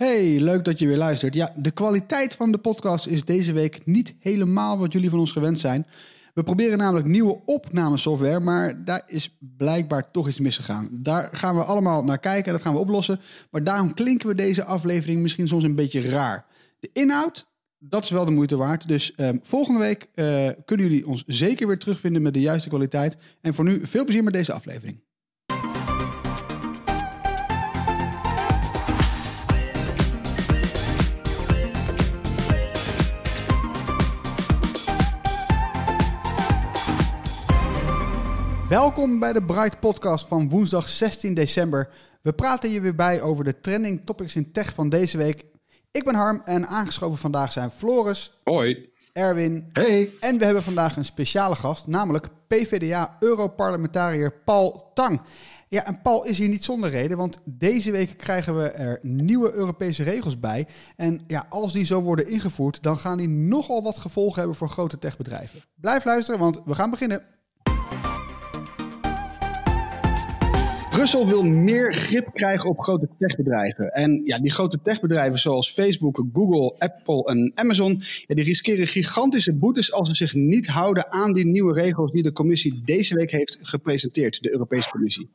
Hey, leuk dat je weer luistert. Ja, de kwaliteit van de podcast is deze week niet helemaal wat jullie van ons gewend zijn. We proberen namelijk nieuwe opnamesoftware, maar daar is blijkbaar toch iets misgegaan. Daar gaan we allemaal naar kijken, dat gaan we oplossen. Maar daarom klinken we deze aflevering misschien soms een beetje raar. De inhoud, dat is wel de moeite waard. Dus ehm, volgende week eh, kunnen jullie ons zeker weer terugvinden met de juiste kwaliteit. En voor nu veel plezier met deze aflevering. Welkom bij de Bright Podcast van woensdag 16 december. We praten je weer bij over de trending topics in tech van deze week. Ik ben Harm en aangeschoven vandaag zijn Floris, Hoi. Erwin Hey. en we hebben vandaag een speciale gast, namelijk PvdA-Europarlementariër Paul Tang. Ja, en Paul is hier niet zonder reden, want deze week krijgen we er nieuwe Europese regels bij. En ja, als die zo worden ingevoerd, dan gaan die nogal wat gevolgen hebben voor grote techbedrijven. Blijf luisteren, want we gaan beginnen. Brussel wil meer grip krijgen op grote techbedrijven. En ja, die grote techbedrijven zoals Facebook, Google, Apple en Amazon, ja, die riskeren gigantische boetes als ze zich niet houden aan die nieuwe regels die de commissie deze week heeft gepresenteerd, de Europese Commissie.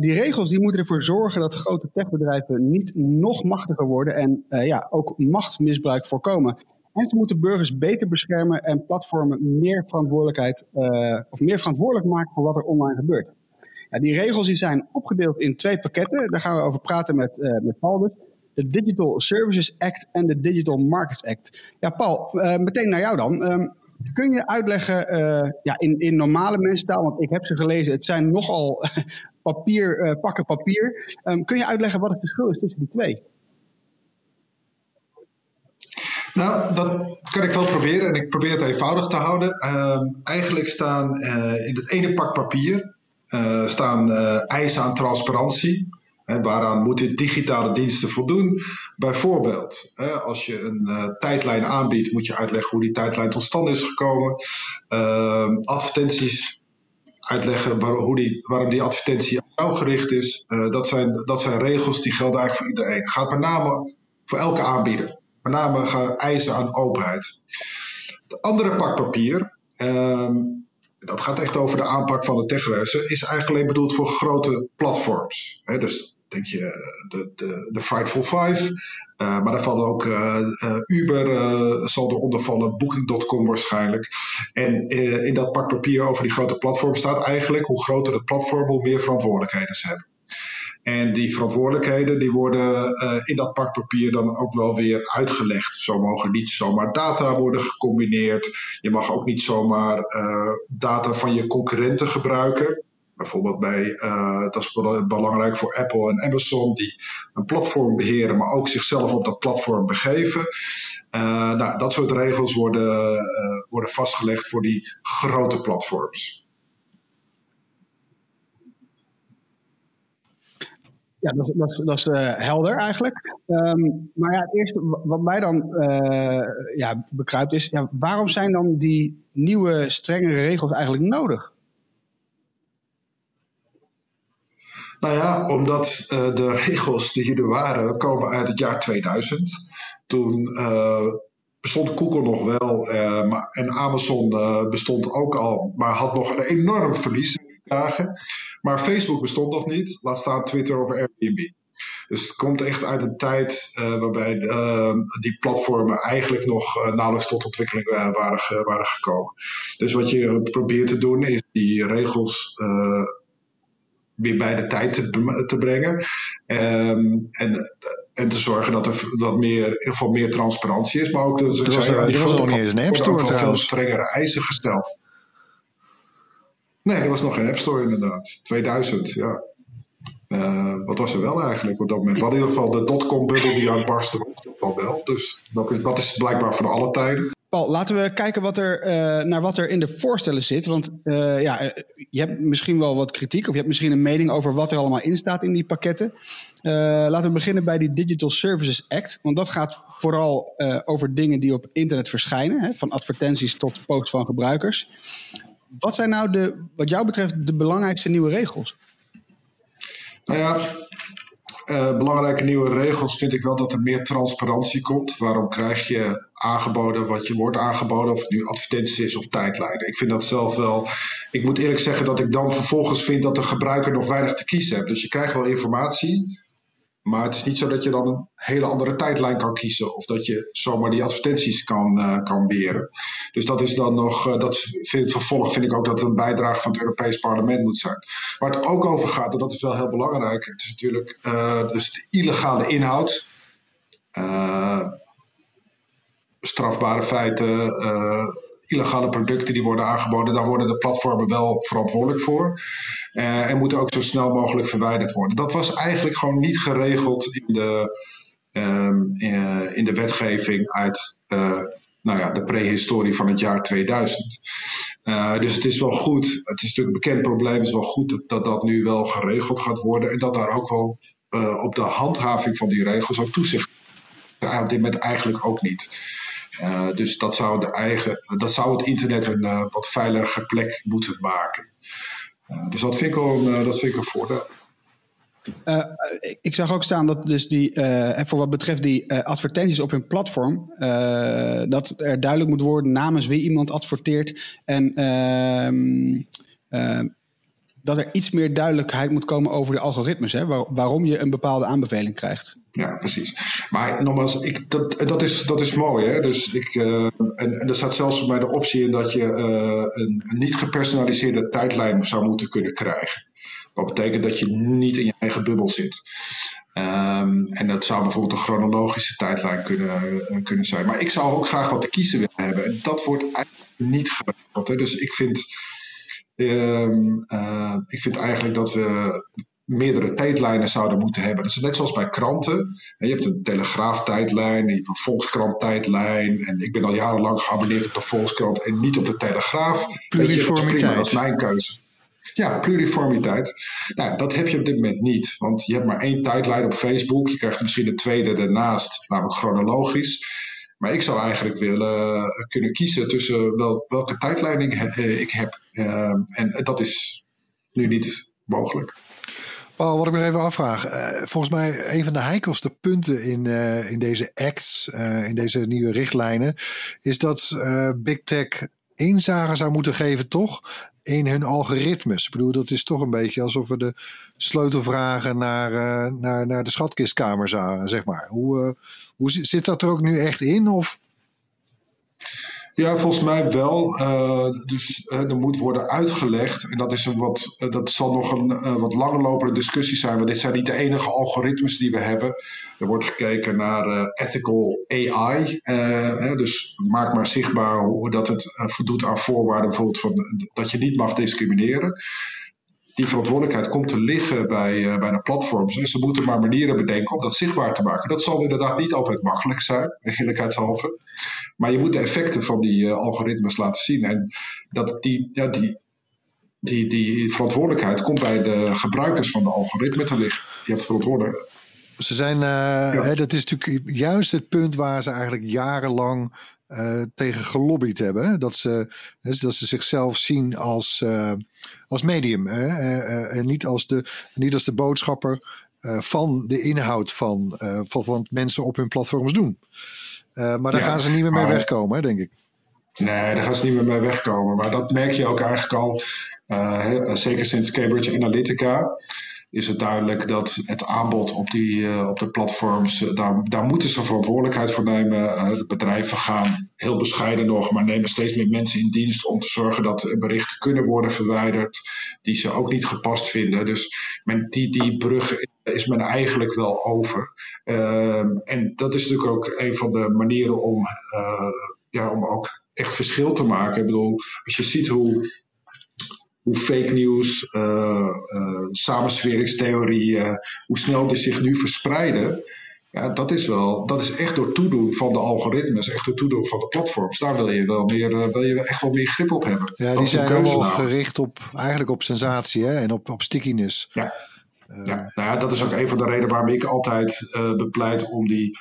Die regels die moeten ervoor zorgen dat grote techbedrijven niet nog machtiger worden en eh, ja, ook machtsmisbruik voorkomen. En ze moeten burgers beter beschermen en platformen meer verantwoordelijkheid eh, of meer verantwoordelijk maken voor wat er online gebeurt. Die regels die zijn opgedeeld in twee pakketten. Daar gaan we over praten met, uh, met Paul dus. De Digital Services Act en de Digital Markets Act. Ja, Paul, uh, meteen naar jou dan. Um, kun je uitleggen uh, ja, in, in normale mensentaal, want ik heb ze gelezen, het zijn nogal papier, pakken papier. Um, kun je uitleggen wat het verschil is tussen die twee? Nou, dat kan ik wel proberen en ik probeer het eenvoudig te houden. Uh, eigenlijk staan in het ene pak papier uh, staan uh, eisen aan transparantie. Hè, waaraan moeten digitale diensten voldoen? Bijvoorbeeld, hè, als je een uh, tijdlijn aanbiedt, moet je uitleggen hoe die tijdlijn tot stand is gekomen. Ehm, advertenties uitleggen hoe die, waarom die advertentie op jou gericht is. dat, zijn, dat zijn regels die gelden eigenlijk voor iedereen. Gaat met name voor elke aanbieder. Met name eisen aan openheid. De andere pak papier. Um, dat gaat echt over de aanpak van de techreuzen, is eigenlijk alleen bedoeld voor grote platforms. He, dus denk je de, de, de Frightful Five, uh, maar daar vallen ook uh, Uber, zal eronder vallen, Booking.com waarschijnlijk. En in dat pak papier over die grote platforms staat eigenlijk hoe groter het platform, hoe meer verantwoordelijkheden ze hebben. En die verantwoordelijkheden die worden uh, in dat pak papier dan ook wel weer uitgelegd. Zo mogen niet zomaar data worden gecombineerd. Je mag ook niet zomaar uh, data van je concurrenten gebruiken. Bijvoorbeeld bij, uh, dat is belangrijk voor Apple en Amazon, die een platform beheren, maar ook zichzelf op dat platform begeven. nou, dat soort regels worden, worden vastgelegd voor die grote platforms. Ja, dat, dat, dat is uh, helder eigenlijk. Um, maar ja, het eerste wat mij dan uh, ja, bekruipt is, ja, waarom zijn dan die nieuwe strengere regels eigenlijk nodig? Nou ja, omdat uh, de regels die er waren komen uit het jaar 2000. Toen bestond Google nog wel maar, en Amazon bestond ook al, maar had nog een enorm verlies dagen. Maar Facebook bestond nog niet, laat staan Twitter of Airbnb. Dus het komt echt uit een tijd uh, waarbij uh, die platformen eigenlijk nog uh, nauwelijks tot ontwikkeling waren, waren gekomen. Dus wat je probeert te doen is die regels weer bij de tijd te, te brengen. Um, en, en te zorgen dat er wat meer, in ieder geval meer transparantie is. Maar ook dat er was, er was nog niet eens een App Store trouwens. veel strengere eisen gesteld. Nee, er was nog geen App Store inderdaad. 2000, ja. wat was er wel eigenlijk op dat moment? Wat in ieder geval de dotcom-bubbel die barsten was, dat wel. Dus dat is, dat is blijkbaar voor alle tijden. Paul, laten we kijken wat er, uh, naar wat er in de voorstellen zit. Want uh, ja, je hebt misschien wel wat kritiek of je hebt misschien een mening over wat er allemaal in staat in die pakketten. Laten we beginnen bij die Digital Services Act. Want dat gaat vooral over dingen die op internet verschijnen, hè, van advertenties tot posts van gebruikers. Wat zijn nou de, wat jou betreft de belangrijkste nieuwe regels? Nou ja, uh, belangrijke nieuwe regels vind ik wel dat er meer transparantie komt. Waarom krijg je aangeboden wat je wordt aangeboden, of het nu advertenties is of tijdlijnen? Ik vind dat zelf wel. Ik moet eerlijk zeggen dat ik dan vervolgens vind dat de gebruiker nog weinig te kiezen heeft. Dus je krijgt wel informatie, maar het is niet zo dat je dan een hele andere tijdlijn kan kiezen. Of dat je zomaar die advertenties kan, uh, kan weren. Dus dat is dan nog, uh, dat vind, vervolg vind ik ook dat het een bijdrage van het Europees Parlement moet zijn. Waar het ook over gaat, en dat is wel heel belangrijk. Het is natuurlijk uh, dus de illegale inhoud. strafbare feiten, illegale producten die worden aangeboden, daar worden de platformen wel verantwoordelijk voor. Uh, en moeten ook zo snel mogelijk verwijderd worden. Dat was eigenlijk gewoon niet geregeld in de, um, uh, in de wetgeving uit uh, nou ja, de prehistorie van het jaar 2000. dus het is wel goed, het is natuurlijk een bekend probleem, is wel goed dat dat nu wel geregeld gaat worden en dat daar ook wel op de handhaving van die regels ook toezicht. Op dit moment eigenlijk ook niet. Dus dat zou, de eigen, dat zou het internet een wat veiliger plek moeten maken. Uh, dus dat vind ik een, dat vind ik een voordeel. ik zag ook staan dat dus die, voor wat betreft die advertenties op hun platform, dat er duidelijk moet worden namens wie iemand adverteert en ehm, dat er iets meer duidelijkheid moet komen over de algoritmes, hè, waarom je een bepaalde aanbeveling krijgt. Ja, precies. Maar nogmaals, ik, dat, dat, is, dat is mooi. Hè? Dus ik, uh, en, en er staat zelfs mij de optie in dat je uh, een, niet gepersonaliseerde tijdlijn zou moeten kunnen krijgen. Wat betekent dat je niet in je eigen bubbel zit. Um, en dat zou bijvoorbeeld een chronologische tijdlijn kunnen, uh, kunnen zijn. Maar ik zou ook graag wat te kiezen willen hebben. En dat wordt eigenlijk niet geregeld. Dus ik vind, um, ik vind eigenlijk dat we meerdere tijdlijnen zouden moeten hebben. Dat is net zoals bij kranten. Je hebt een Telegraaf-tijdlijn, je hebt een Volkskrant-tijdlijn. En ik ben al jarenlang geabonneerd op de Volkskrant en niet op de Telegraaf. Pluriformiteit. dat, dat is mijn keuze. Ja, pluriformiteit. Nou, dat heb je op dit moment niet. Want je hebt maar één tijdlijn op Facebook. Je krijgt misschien een tweede ernaast, namelijk chronologisch. Maar ik zou eigenlijk willen eh, kunnen kiezen tussen wel, welke tijdlijn ik, eh, ik heb. Uh, en dat is nu niet mogelijk. Paul, wat ik me even afvraag. Uh, volgens mij een van de heikelste punten in, in deze acts, in deze nieuwe richtlijnen, is dat Big Tech inzage zou moeten geven, toch? In hun algoritmes. Ik bedoel, dat is toch een beetje alsof we de sleutelvragen naar, naar, naar de schatkistkamer zagen, zeg maar. Hoe, hoe zit dat er ook nu echt in? Of? Ja, volgens mij wel. Uh, dus uh, er moet worden uitgelegd. En dat, is een wat, uh, dat zal nog een wat langlopende discussie zijn. Want dit zijn niet de enige algoritmes die we hebben. Er wordt gekeken naar ethical AI. Dus maak maar zichtbaar hoe dat het voldoet aan voorwaarden. Bijvoorbeeld van, dat je niet mag discrimineren die verantwoordelijkheid komt te liggen bij, uh, bij de platforms. En ze moeten maar manieren bedenken om dat zichtbaar te maken. Dat zal inderdaad niet altijd makkelijk zijn, eerlijkheidshalve. Maar je moet de effecten van die uh, algoritmes laten zien. En dat die, ja, die, die, die verantwoordelijkheid komt bij de gebruikers van de algoritme te liggen. Je hebt verantwoordelijkheid. Ze zijn, uh, ja. hè, dat is natuurlijk juist het punt waar ze eigenlijk jarenlang uh, tegen gelobbyd hebben. Dat ze, dat ze zichzelf zien als, uh, als medium. Uh, en niet als, de, niet als de boodschapper van de inhoud van, van, van wat mensen op hun platforms doen. maar daar ja, gaan ze niet meer mee maar, wegkomen, denk ik. Nee, daar gaan ze niet meer mee wegkomen. Maar dat merk je ook eigenlijk al, zeker sinds Cambridge Analytica is het duidelijk dat het aanbod op, die, uh, op de platforms, uh, daar, daar moeten ze verantwoordelijkheid voor nemen. De bedrijven gaan heel bescheiden nog, maar nemen steeds meer mensen in dienst om te zorgen dat berichten kunnen worden verwijderd die ze ook niet gepast vinden. Dus men, die, die brug is men eigenlijk wel over. Ehm, en dat is natuurlijk ook een van de manieren om, ja, om ook echt verschil te maken. Ik bedoel, als je ziet hoe hoe fake nieuws, uh, samensweringstheorieën, hoe snel die zich nu verspreiden. Ja, dat is wel, dat is echt door toedoen van de algoritmes, echt door toedoen van de platforms. Daar wil je wel meer, uh, wil je echt wel meer grip op hebben. Ja, die zijn allemaal gericht op, eigenlijk op sensatie hè? en op, op stickiness. Ja. ja, nou ja, dat is ook een van de redenen waarom ik altijd uh, bepleit om die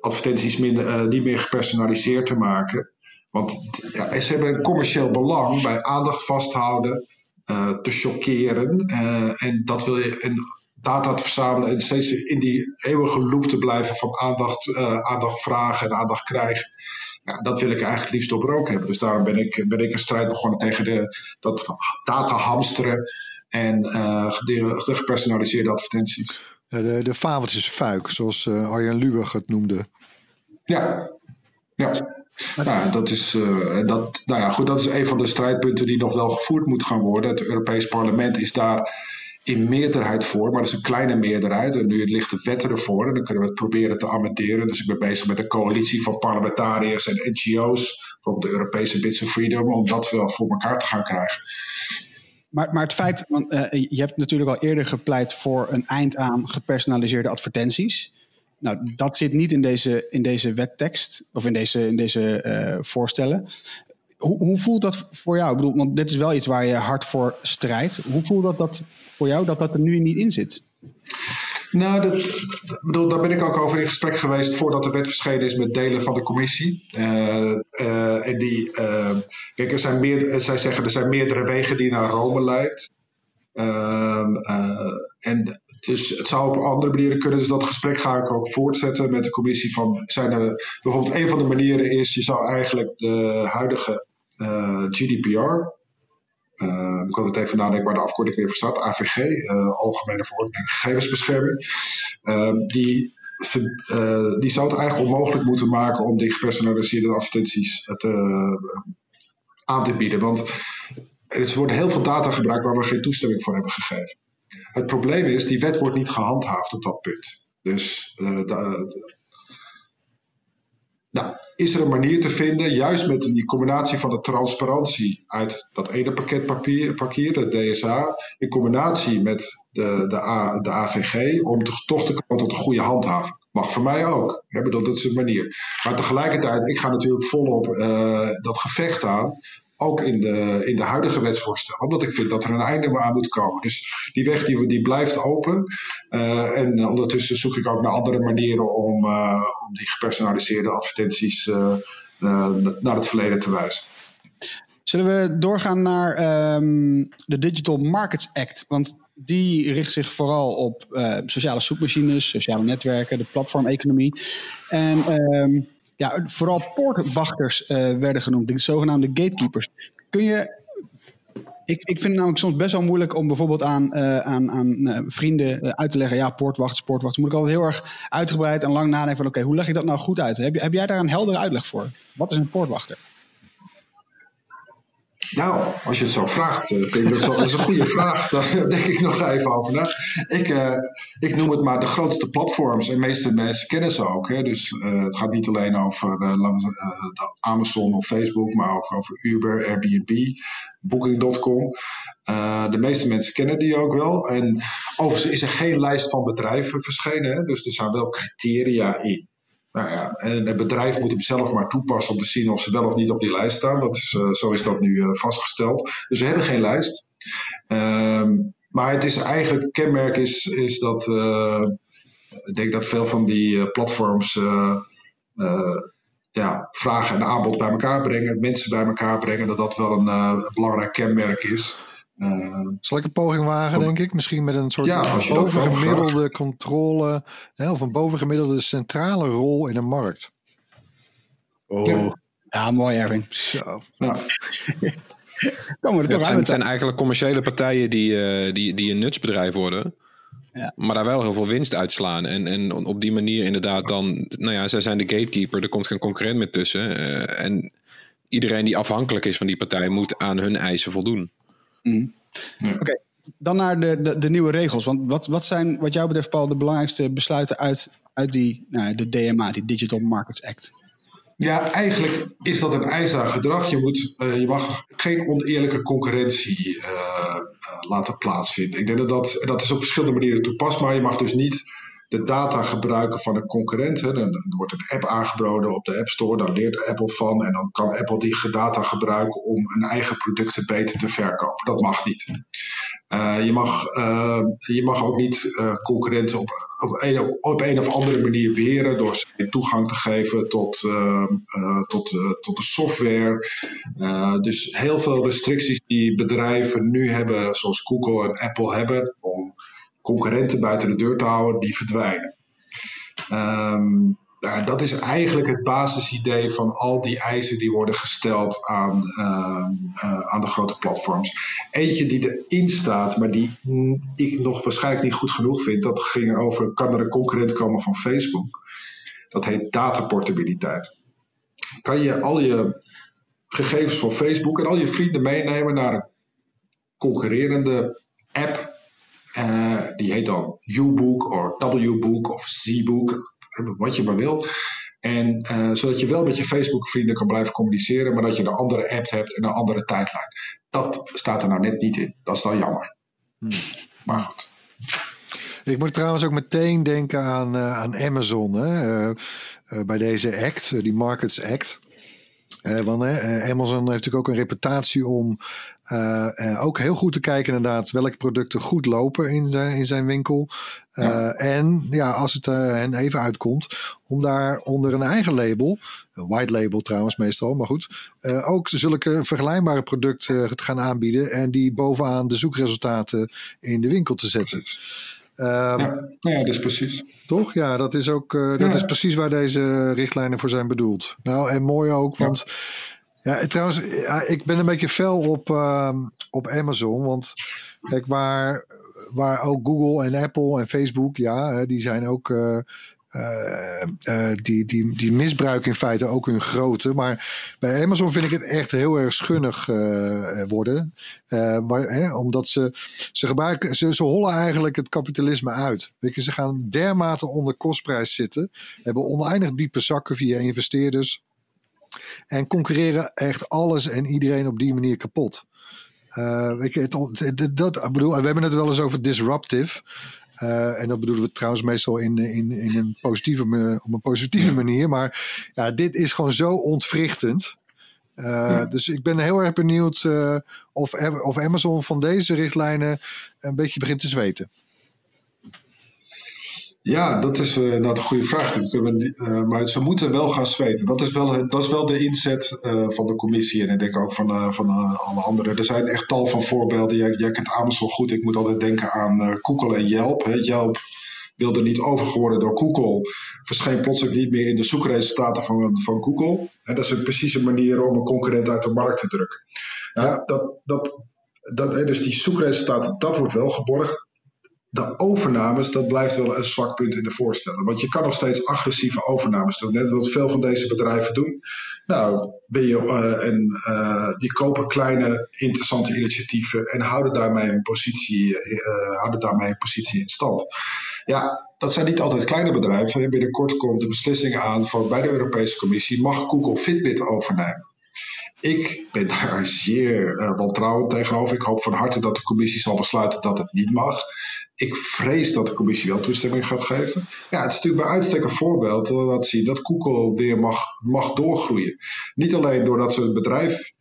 advertenties minder, uh, niet meer gepersonaliseerd te maken. Want ja, ze hebben een commercieel belang bij aandacht vasthouden, uh, te chockeren. Uh, en dat wil je. En data te verzamelen en steeds in die eeuwige loop te blijven van aandacht, uh, aandacht vragen en aandacht krijgen. Ja, dat wil ik eigenlijk liefst doorbroken hebben. Dus daarom ben ik, ben ik een strijd begonnen tegen de, dat data hamsteren en de, de gepersonaliseerde advertenties. De, de fabeltjesfuik, zoals Arjen Lubach het noemde. Ja, ja. Nou, dat is, uh, dat, nou ja, goed, dat is een van de strijdpunten die nog wel gevoerd moet gaan worden. Het Europees Parlement is daar in meerderheid voor, maar dat is een kleine meerderheid. En nu ligt de wet ervoor en dan kunnen we het proberen te amenderen. Dus ik ben bezig met een coalitie van parlementariërs en NGO's, bijvoorbeeld de Europese Bits of Freedom, om dat wel voor elkaar te gaan krijgen. Maar, maar het feit, want uh, je hebt natuurlijk al eerder gepleit voor een eind aan gepersonaliseerde advertenties. Nou, dat zit niet in deze, in deze wettekst of in deze, in deze uh, voorstellen. Hoe, hoe, voelt dat voor jou? Ik bedoel, want dit is wel iets waar je hard voor strijdt. Hoe voelt dat, dat voor jou dat dat er nu niet in zit? Nou, dat, bedoel, daar ben ik ook over in gesprek geweest voordat de wet verschenen is met delen van de commissie. Uh, uh, en die, kijk, er zijn meer, zij zeggen er zijn meerdere wegen die naar Rome leidt. Ehm, en dus het zou op andere manieren kunnen. Dus dat gesprek ga ik ook voortzetten met de commissie. Van, zijn er, bijvoorbeeld een van de manieren is, je zou eigenlijk de huidige uh, GDPR. Uh, ik kan het even nadenken waar de afkorting weer voor staat. AVG, uh, Algemene Verordening Gegevensbescherming. die, die zou het eigenlijk onmogelijk moeten maken om die gepersonaliseerde advertenties te, aan te bieden. Want er worden heel veel data gebruikt waar we geen toestemming voor hebben gegeven. Het probleem is, die wet wordt niet gehandhaafd op dat punt. Dus de, nou, is er een manier te vinden, juist met die combinatie van de transparantie uit dat ene pakket papier, DSA, in combinatie met de, de, AVG, om te, toch te komen tot een goede handhaving. Mag voor mij ook. Bedoel, dat is een manier. Maar tegelijkertijd, ik ga natuurlijk volop uh, dat gevecht aan ook in de, in de huidige wetsvoorstellen. Omdat ik vind dat er een einde aan moet komen. Dus die weg die, die blijft open. Uh, en ondertussen zoek ik ook naar andere manieren om, uh, om die gepersonaliseerde advertenties naar het verleden te wijzen. Zullen we doorgaan naar um, de Digital Markets Act? Want die richt zich vooral op sociale zoekmachines, sociale netwerken, de platformeconomie. En um, ja, vooral poortwachters uh, werden genoemd, de zogenaamde gatekeepers. Kun je. Ik, ik vind het namelijk soms best wel moeilijk om bijvoorbeeld aan, uh, aan, aan uh, vrienden uit te leggen: ja, poortwachters, poortwachters. Moet ik altijd heel erg uitgebreid en lang nadenken van: oké, hoe leg ik dat nou goed uit? Heb, heb jij daar een heldere uitleg voor? Wat is een poortwachter? Nou, als je het zo vraagt, vind ik dat, dat is een goede vraag. Daar denk ik nog even over na. Ik, uh, ik noem het maar de grootste platforms. En de meeste mensen kennen ze ook. Hè. Dus uh, het gaat niet alleen over uh, Amazon of Facebook, maar ook over Uber, Airbnb, Booking.com. de meeste mensen kennen die ook wel. En overigens is er geen lijst van bedrijven verschenen. Hè. Dus er zijn wel criteria in. Nou ja, en het bedrijf moet hem zelf maar toepassen om te zien of ze wel of niet op die lijst staan. Dat is, uh, zo is dat nu uh, vastgesteld. Dus we hebben geen lijst. Um, maar het is eigenlijk, kenmerk is, is dat uh, ik denk dat veel van die platforms ja, vragen en aanbod bij elkaar brengen, mensen bij elkaar brengen, dat dat wel een belangrijk kenmerk is. Uh, Zal ik een poging wagen, denk ik? Misschien met een soort ja, bovengemiddelde controle hè, of een bovengemiddelde centrale rol in een markt. Oh. Ja, ja mooi, Erwin. Zo. Ja. Kom maar, het, zijn, het zijn eigenlijk commerciële partijen die, uh, die, die een nutsbedrijf worden. Ja. Maar daar wel heel veel winst uitslaan. En, en op die manier inderdaad dan... Nou ja, zij zijn de gatekeeper. Er komt geen concurrent meer tussen. Uh, en iedereen die afhankelijk is van die partij... moet aan hun eisen voldoen. Mm. Ja. Oké, okay. dan naar de, de, de, nieuwe regels. Want wat, wat zijn, wat jou betreft, Paul, de belangrijkste besluiten uit, uit die, nou, de DMA, die Digital Markets Act? Ja, eigenlijk is dat een eis aan gedrag. Je, moet, uh, je mag geen oneerlijke concurrentie uh, uh, laten plaatsvinden. Ik denk dat, dat dat is op verschillende manieren toepasbaar. Je mag dus niet de data gebruiken van een concurrent. Dan, wordt een app aangeboden op de App Store, daar leert Apple van en dan kan Apple die data gebruiken om hun eigen producten beter te verkopen. Dat mag niet. Uh, je, mag, uh, je mag ook niet uh, concurrenten op, op, een, op of andere manier weren door ze toegang te geven tot, tot, tot de software. dus heel veel restricties die bedrijven nu hebben, zoals Google en Apple hebben, om concurrenten buiten de deur te houden, die verdwijnen. Nou, dat is eigenlijk het basisidee van al die eisen die worden gesteld aan, uh, uh, aan de grote platforms. Eentje die erin staat, maar die ik nog waarschijnlijk niet goed genoeg vind, dat ging over: kan er een concurrent komen van Facebook? Dat heet dataportabiliteit. Kan je al je gegevens van Facebook en al je vrienden meenemen naar een concurrerende app uh, die heet dan U-Book of W-Book of Z-Book, wat je maar wil. En uh, zodat je wel met je Facebook-vrienden kan blijven communiceren, maar dat je een andere app hebt en een andere tijdlijn. Dat staat er nou net niet in. Dat is dan jammer. Hmm. Maar goed. Ik moet trouwens ook meteen denken aan, uh, aan Amazon. Hè? bij deze act, die Markets Act. Uh, want uh, Amazon heeft natuurlijk ook een reputatie om uh, ook heel goed te kijken inderdaad welke producten goed lopen in zijn, in zijn winkel. Ja. En ja, als het hen even uitkomt, om daar onder een eigen label, een white label trouwens meestal, maar goed, ook zulke vergelijkbare producten te gaan aanbieden en die bovenaan de zoekresultaten in de winkel te zetten. Um, ja, ja, dat is precies. Toch? Ja, dat is ook uh, dat is precies waar deze richtlijnen voor zijn bedoeld. Nou, en mooi ook, want ja, trouwens, ik ben een beetje fel op, uh, op Amazon. Want kijk, waar, waar ook Google en Apple en Facebook, ja, die zijn ook uh, uh, uh, die, die, die misbruiken in feite ook hun grootte. Maar bij Amazon vind ik het echt heel erg schunnig uh, worden. maar, hè, omdat ze, ze gebruiken, ze, ze hollen eigenlijk het kapitalisme uit. Weet je, ze gaan dermate onder kostprijs zitten. Hebben oneindig diepe zakken via investeerders. En concurreren echt alles en iedereen op die manier kapot. je, het, dat, ik bedoel, we hebben het wel eens over disruptive. Uh, en dat bedoelen we trouwens meestal in, in, in een positieve, op een positieve manier. Maar ja, dit is gewoon zo ontwrichtend. Uh, ja. Dus ik ben heel erg benieuwd uh, of, of Amazon van deze richtlijnen een beetje begint te zweten. Ja, dat is uh, een goede vraag. Uh, maar ze moeten wel gaan zweten. Dat is wel, dat is wel de inzet uh, van de commissie en ik denk ook van, van alle anderen. Er zijn echt tal van voorbeelden. Jij, jij kent Amazon goed. Ik moet altijd denken aan Google en Yelp. Hè. Yelp wilde niet overgeworden door Google. Verscheen plotseling niet meer in de zoekresultaten van, van Google. En dat is een precieze manier om een concurrent uit de markt te drukken. Ja, dat, dat, dat, dus die zoekresultaten, dat wordt wel geborgd de overnames, dat blijft wel een zwak punt in de voorstellen. Want je kan nog steeds agressieve overnames doen. Net wat veel van deze bedrijven doen. Nou, ben je, en, uh, die kopen kleine, interessante initiatieven en houden daarmee hun positie, uh, houden daarmee hun positie in stand. Ja, dat zijn niet altijd kleine bedrijven. Binnenkort komt de beslissing aan van bij de Europese Commissie: mag Google Fitbit overnemen? Ik ben daar zeer wantrouwend tegenover. Ik hoop van harte dat de commissie zal besluiten dat het niet mag. Ik vrees dat de commissie wel toestemming gaat geven. Ja, het is natuurlijk bij uitstek een voorbeeld dat laat zien dat Google weer mag, mag doorgroeien. Niet alleen doordat ze het bedrijf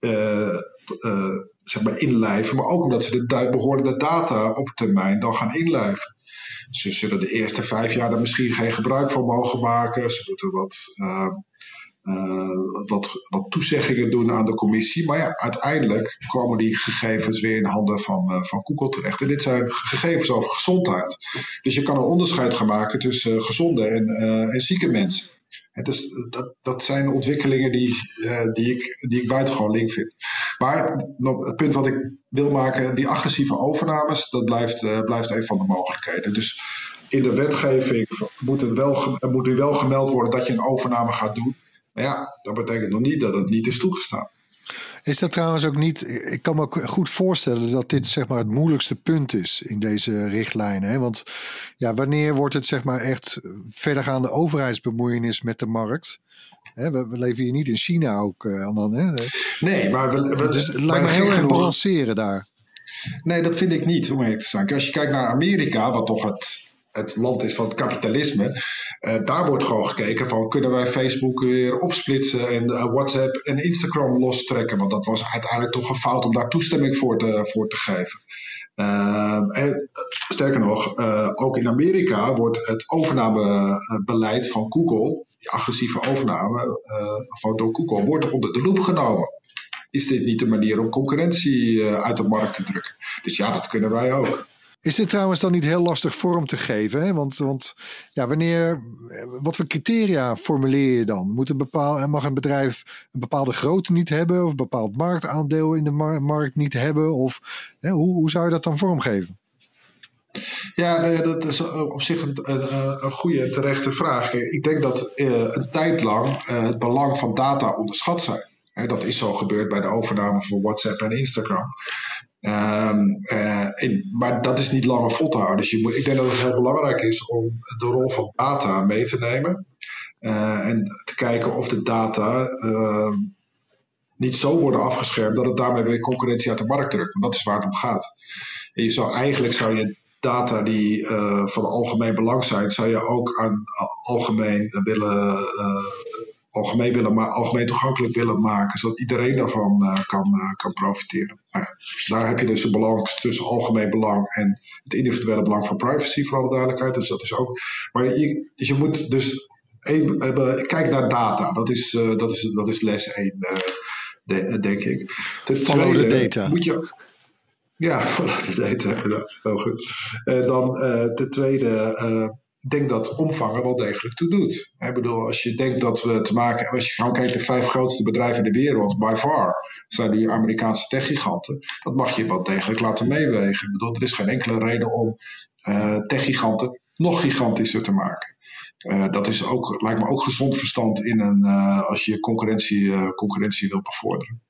uh, uh, zeg maar inlijven, maar ook omdat ze de behorende data op termijn dan gaan inlijven. Ze zullen de eerste vijf jaar er misschien geen gebruik van mogen maken. Ze moeten wat wat, wat toezeggingen doen aan de commissie. Maar ja, uiteindelijk komen die gegevens weer in de handen van, uh, van Google terecht. En dit zijn gegevens over gezondheid. Dus je kan een onderscheid gaan maken tussen uh, gezonde en, en zieke mensen. En dat, dat zijn ontwikkelingen die, die, ik, die ik buitengewoon link vind. Maar het punt wat ik wil maken, die agressieve overnames, dat blijft, blijft een van de mogelijkheden. Dus in de wetgeving moet, het wel, moet er wel gemeld worden dat je een overname gaat doen. Maar ja, dat betekent nog niet dat het niet is toegestaan. Is dat trouwens ook niet. Ik kan me goed voorstellen dat dit zeg maar het moeilijkste punt is in deze richtlijnen. Hè? Want ja, wanneer wordt het zeg maar echt verdergaande overheidsbemoeienis met de markt? Hè, we, we, leven hier niet in China ook. Uh, dan, hè? Nee, maar we, we, dus het lijkt me heel erg balanceren daar. Nee, dat vind ik niet, om eerlijk te zijn. Als je kijkt naar Amerika, wat toch het, het land is van het kapitalisme, uh, daar wordt gewoon gekeken van kunnen wij Facebook weer opsplitsen en uh, WhatsApp en Instagram lostrekken. Want dat was uiteindelijk toch een fout om daar toestemming voor te, voor te geven. En, sterker nog, ook in Amerika wordt het overnamebeleid van Google, die agressieve overname van door Google, wordt onder de loep genomen is dit niet de manier om concurrentie eh, uit de markt te drukken? Dus ja, dat kunnen wij ook. Is dit trouwens dan niet heel lastig vorm te geven? Hè? Want, want ja, wanneer, wat voor criteria formuleer je dan? Moet een bepaal, mag een bedrijf een bepaalde grootte niet hebben? Of een bepaald marktaandeel in de markt niet hebben? Of hè, hoe, hoe zou je dat dan vormgeven? Ja, dat is op zich een, een, een goede en terechte vraag. Ik denk dat uh, een tijd lang het belang van data onderschat zijn dat is zo gebeurd bij de overname van WhatsApp en Instagram. Um, maar dat is niet langer vol te houden. Dus je ik denk dat het heel belangrijk is om de rol van data mee te nemen. Uh, en te kijken of de data uh, niet zo worden afgeschermd dat het daarmee weer concurrentie uit de markt drukt. Want dat is waar het om gaat. En zou, eigenlijk zou je data die uh, van algemeen belang zijn, zou je ook aan algemeen willen algemeen, willen algemeen toegankelijk willen maken, zodat iedereen daarvan uh, kan, uh, kan profiteren. Nou daar heb je dus een balans tussen algemeen belang en het individuele belang van privacy, voor alle duidelijkheid. Dus dat is ook. Maar je, dus je moet dus even, even, kijk naar data. Dat is, uh, dat is, dat is les 1, de, denk ik. Ten Follow tweede, data. Moet je, ja, the data. Heel goed. dan ten tweede ik denk dat omvangen wel degelijk toe doet. Ik bedoel, als je denkt dat we te maken hebben, als je gewoon kijkt, de vijf grootste bedrijven in de wereld, by far, zijn die Amerikaanse techgiganten. Dat mag je wel degelijk laten meewegen. Ik bedoel, er is geen enkele reden om uh, techgiganten nog gigantischer te maken. Uh, dat is ook, lijkt me ook gezond verstand in een, uh, als je concurrentie, concurrentie wil bevorderen.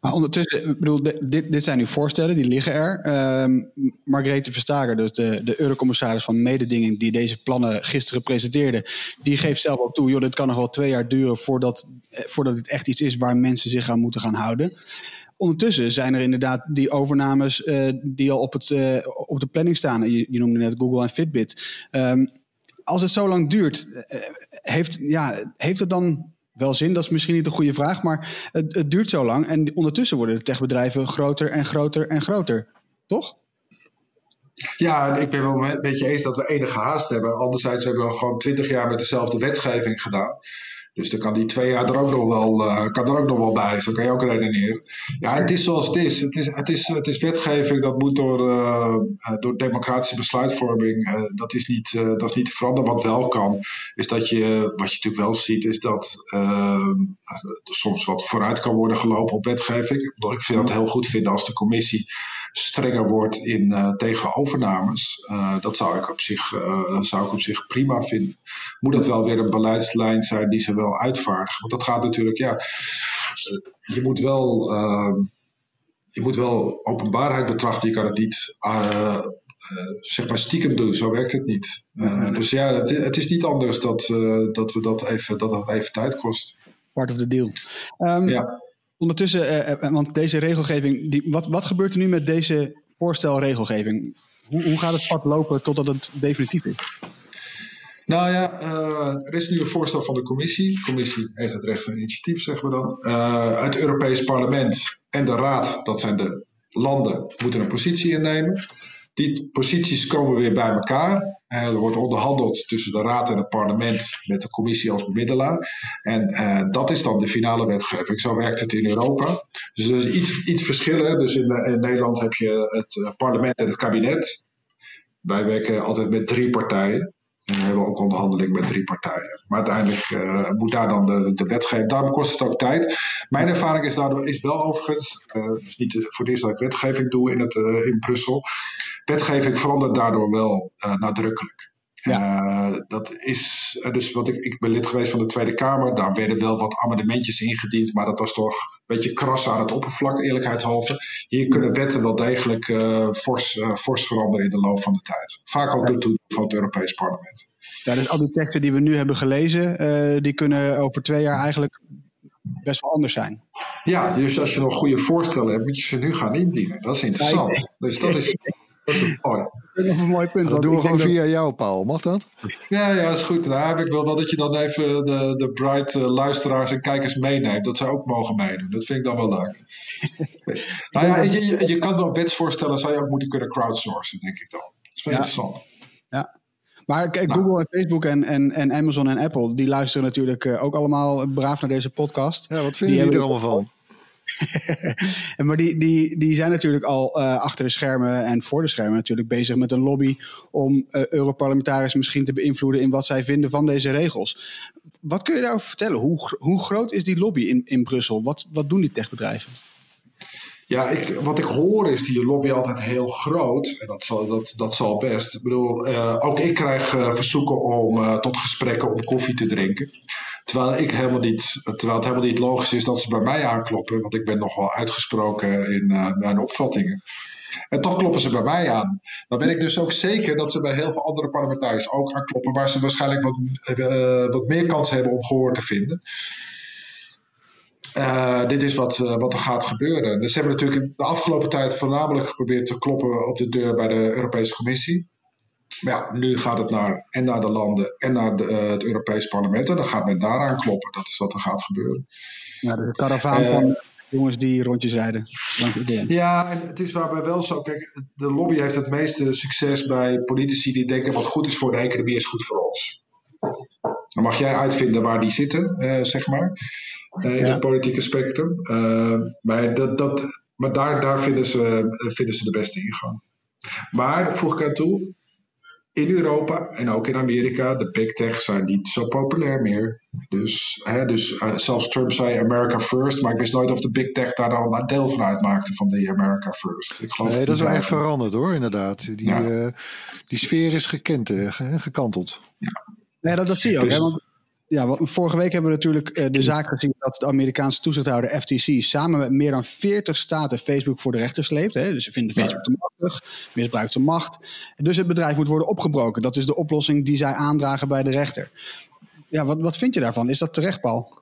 Maar ondertussen, ik bedoel, dit, dit zijn nu voorstellen, die liggen er. Uh, Margrethe Verstager, dus de, de eurocommissaris van mededinging die deze plannen gisteren presenteerde, die geeft zelf ook toe, joh, dit kan nog wel twee jaar duren voordat, eh, voordat dit echt iets is waar mensen zich aan moeten gaan houden. Ondertussen zijn er inderdaad die overnames uh, die al op, het, uh, op de planning staan. Je, noemde net Google en Fitbit. Um, als het zo lang duurt, heeft, ja, heeft het dan wel zin? Dat is misschien niet een goede vraag, maar het, het duurt zo lang. En ondertussen worden de techbedrijven groter en groter en groter. Toch? Ja, ik ben wel een beetje eens dat we enige haast hebben. Anderzijds hebben we gewoon twintig jaar met dezelfde wetgeving gedaan. Dus dan kan die twee jaar er ook nog wel, uh, kan er ook nog wel bij. Zo kan je ook redeneren. Ja, het is zoals het is. Het is, het is, het is wetgeving dat moet door, uh, door democratische besluitvorming. Dat, is niet, dat is niet te veranderen. Wat wel kan, is dat je, wat je natuurlijk wel ziet, is dat er soms wat vooruit kan worden gelopen op wetgeving. Ik vind het heel goed vinden als de commissie strenger wordt in, uh, tegen overnames. Uh, dat zou ik, op zich, uh, zou ik op zich prima vinden. Moet dat wel weer een beleidslijn zijn die ze wel uitvaardigen? Want dat gaat natuurlijk, ja, je moet wel, ehm, je moet wel openbaarheid betrachten. Je kan het niet zeg maar stiekem doen, zo werkt het niet. dus ja, het, het, is niet anders dat, dat, we dat, even, dat dat even tijd kost. Part of the deal. Um, ja. Ondertussen, uh, want deze regelgeving, die, wat, wat gebeurt er nu met deze voorstelregelgeving? Hoe, hoe gaat het pad lopen totdat het definitief is? Nou ja, er is nu een voorstel van de commissie. De commissie heeft het recht van initiatief, zeggen we dan. Het Europees Parlement en de Raad, dat zijn de landen, moeten een positie innemen. Die posities komen weer bij elkaar. Uh, er wordt onderhandeld tussen de Raad en het parlement met de commissie als bemiddelaar. En uh, dat is dan de finale wetgeving. Zo werkt het in Europa. Dus er is iets, iets verschillen. Dus in, in, Nederland heb je het eh, parlement en het kabinet. Wij werken altijd met drie partijen. We hebben ook onderhandeling met drie partijen. Maar uiteindelijk uh, moet daar dan de, de wetgeving. Daarom kost het ook tijd. Mijn ervaring is, daardoor, is wel overigens. Uh, het is niet voor het eerst dat ik wetgeving doe in, het, uh, in Brussel wetgeving verandert daardoor wel nadrukkelijk. Ja. dat is, dus wat ik, ik ben lid geweest van de Tweede Kamer. Daar werden wel wat amendementen ingediend, maar dat was toch een beetje kras aan het oppervlak, eerlijkheidshalve. Hier kunnen wetten wel degelijk uh, fors, fors veranderen in de loop van de tijd. Vaak ook door toedoen van het Europees Parlement. Ja, dus al die teksten die we nu hebben gelezen, die kunnen over twee jaar eigenlijk best wel anders zijn. Ja, dus als je nog goede voorstellen hebt, moet je ze nu gaan indienen. Dat is interessant. Dus dat is, dat is mooi. Dat is nog een mooi punt. dat doen we gewoon via jou, Paul. Mag dat? Ja, ja, is goed. Daar heb ik wel dat je dan even de, de bright uh, luisteraars en kijkers meeneemt. Dat zij ook mogen meedoen. Dat vind ik dan wel leuk. nou ja, je, je, je kan wel wetsvoorstellen, zou je ook moeten kunnen crowdsourcen, denk ik dan. Dat is wel ja. interessant. Ja. Maar kijk, nou. Google en Facebook en, en, en Amazon en Apple, die luisteren natuurlijk uh, ook allemaal braaf naar deze podcast. Ja, wat vinden jullie er allemaal van? maar die, die, die zijn natuurlijk al uh, achter de schermen en voor de schermen natuurlijk bezig met een lobby om uh, Europarlementariërs misschien te beïnvloeden in wat zij vinden van deze regels. Wat kun je daarover vertellen? Hoe, hoe groot is die lobby in, in Brussel? Wat, wat doen die techbedrijven? Ja, ik, wat ik hoor is die lobby altijd heel groot. En dat zal, dat, dat zal best. Ik bedoel, uh, ook ik krijg verzoeken om tot gesprekken om koffie te drinken. Terwijl, ik helemaal niet, terwijl het helemaal niet logisch is dat ze bij mij aankloppen. Want ik ben nogal uitgesproken in mijn opvattingen. En toch kloppen ze bij mij aan. Dan ben ik dus ook zeker dat ze bij heel veel andere parlementariërs ook aankloppen. Waar ze waarschijnlijk wat, wat meer kans hebben om gehoor te vinden. Uh, dit is wat, wat er gaat gebeuren. Dus ze hebben natuurlijk de afgelopen tijd voornamelijk geprobeerd te kloppen op de deur bij de Europese Commissie. Maar ja, nu gaat het naar, en naar de landen en naar de, uh, het Europees Parlement. En dan gaat men daaraan kloppen. Dat is wat er gaat gebeuren. Ja, de karavaan van jongens die rondjes rijden. Ja, en het is waarbij wel zo. Kijk, de lobby heeft het meeste succes bij politici die denken: wat goed is voor de economie is goed voor ons. Dan mag jij uitvinden waar die zitten, zeg maar in ja. het politieke spectrum. Uh, maar dat, dat, maar daar, daar vinden, ze, vinden ze de beste ingang. Maar, voeg ik aan toe, in Europa en ook in Amerika, de big tech zijn niet zo populair meer. Dus, hè, dus uh, zelfs Trump zei America first, maar ik wist nooit of de big tech daar dan een deel van uitmaakte van de America first. Ik geloof nee, dat is wel echt veranderd hoor, inderdaad. Die, ja. uh, die sfeer is gekend, uh, gekanteld. Ja. Nee, dat, dat zie je ook. Dus, hè? Want ja, vorige week hebben we natuurlijk uh, de zaak gezien dat de Amerikaanse toezichthouder FTC samen met meer dan 40 staten Facebook voor de rechter sleept. Hè? Dus ze vinden Facebook te machtig, misbruikt zijn macht. Dus het bedrijf moet worden opgebroken. Dat is de oplossing die zij aandragen bij de rechter. Ja, wat, wat vind je daarvan? Is dat terecht, Paul?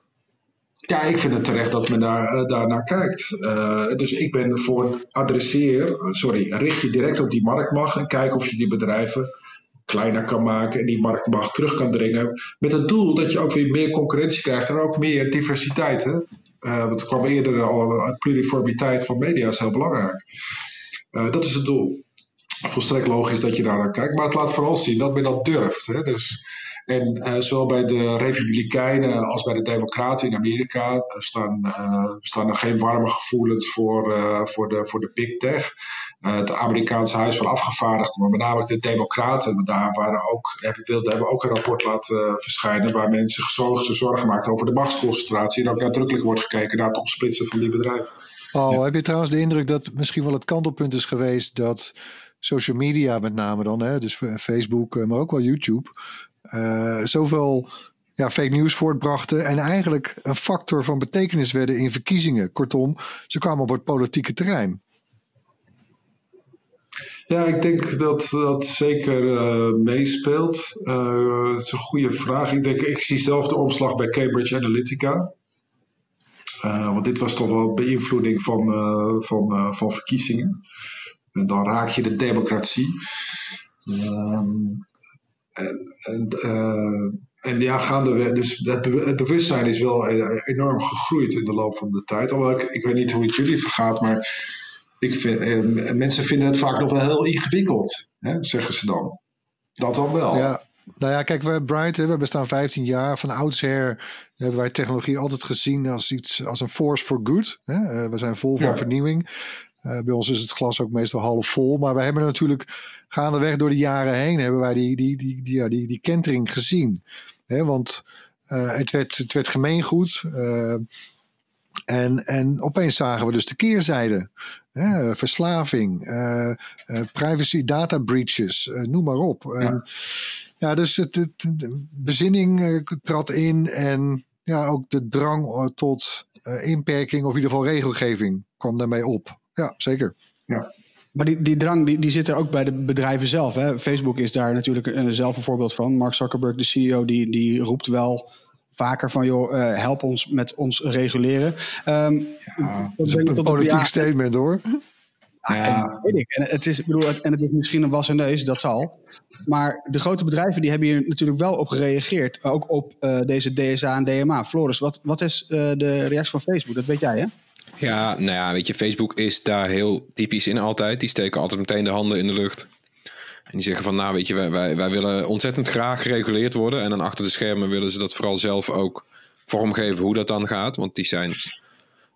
Ja, ik vind het terecht dat men daar, uh, daar naar kijkt. Uh, dus ik ben voor adresseer, sorry, richt je direct op die marktmacht en kijk of je die bedrijven kleiner kan maken en die marktmacht terug kan dringen. Met het doel dat je ook weer meer concurrentie krijgt en ook meer diversiteit. Hè? Uh, kwam eerder al, pluriformiteit van media is heel belangrijk. Uh, dat is het doel. Volstrekt logisch dat je daar naar kijkt, maar het laat vooral zien dat men dat durft. Hè? Dus, en zowel bij de Republikeinen als bij de Democraten in Amerika staan, staan er geen warme gevoelens voor, voor, de, voor de big tech. Uh, het Amerikaanse Huis van Afgevaardigden, maar met name de Democraten, daar waren ook, hebben, wilden, hebben ook een rapport laten uh, verschijnen waar mensen zorgen, zorgen maakt over de machtsconcentratie en ook nadrukkelijk wordt gekeken naar het opsplitsen van die bedrijven. Oh, ja. heb je trouwens de indruk dat misschien wel het kantelpunt is geweest dat social media met name dan, hè, dus Facebook, eh, maar ook wel YouTube, uh, zoveel ja, fake news voortbrachten en eigenlijk een factor van betekenis werden in verkiezingen. Kortom, ze kwamen op het politieke terrein. Ja, ik denk dat dat zeker uh, meespeelt. Uh, is een goede vraag. Ik, denk, ik zie zelf de omslag bij Cambridge Analytica. Uh, want dit was toch wel beïnvloeding van, van, van verkiezingen. En dan raak je de democratie. Um, en, en, en ja, gaandeweg. Dus het, het, bewustzijn is wel enorm gegroeid in de loop van de tijd. Alhoewel ik, ik weet niet hoe het jullie vergaat, maar ik vind, eh, mensen vinden het vaak nog wel heel ingewikkeld, hè, zeggen ze dan. Dat dan wel. Ja. Nou ja, kijk, we Bright, we bestaan 15 jaar. Van oudsher hebben wij technologie altijd gezien als iets als een force for good. Hè? Uh, we zijn vol van ja. vernieuwing. Uh, bij ons is het glas ook meestal half vol. Maar we hebben natuurlijk gaandeweg door de jaren heen hebben wij die, die, die, die, ja, die, die kentering gezien. Hè? Want uh, het, werd, het werd gemeengoed. En, en opeens zagen we dus de keerzijde. Hè, verslaving, uh, privacy data breaches, noem maar op. Ja, ja dus het, het, de bezinning trad in en ja, ook de drang tot inperking of in ieder geval regelgeving kwam daarmee op. Ja, zeker. Ja. Maar die, die drang die, die zit er ook bij de bedrijven zelf. Hè? Facebook is daar natuurlijk een, zelf een voorbeeld van. Mark Zuckerberg, de CEO, die, die roept wel vaker van joh, uh, help ons met ons reguleren. Um, ja, dat is een politiek statement hoor. Ja, weet ik. En het is, bedoel, en het is misschien een wassen neus, dat zal. Maar de grote bedrijven die hebben hier natuurlijk wel op gereageerd. Ook op uh, deze DSA en DMA. Floris, wat, wat is uh, de reactie van Facebook? Dat weet jij, hè? Ja, nou ja, weet je, Facebook is daar heel typisch in altijd. Die steken altijd meteen de handen in de lucht. En die zeggen van, nou weet je, wij, wij, wij willen ontzettend graag gereguleerd worden. En dan achter de schermen willen ze dat vooral zelf ook vormgeven hoe dat dan gaat. Want die zijn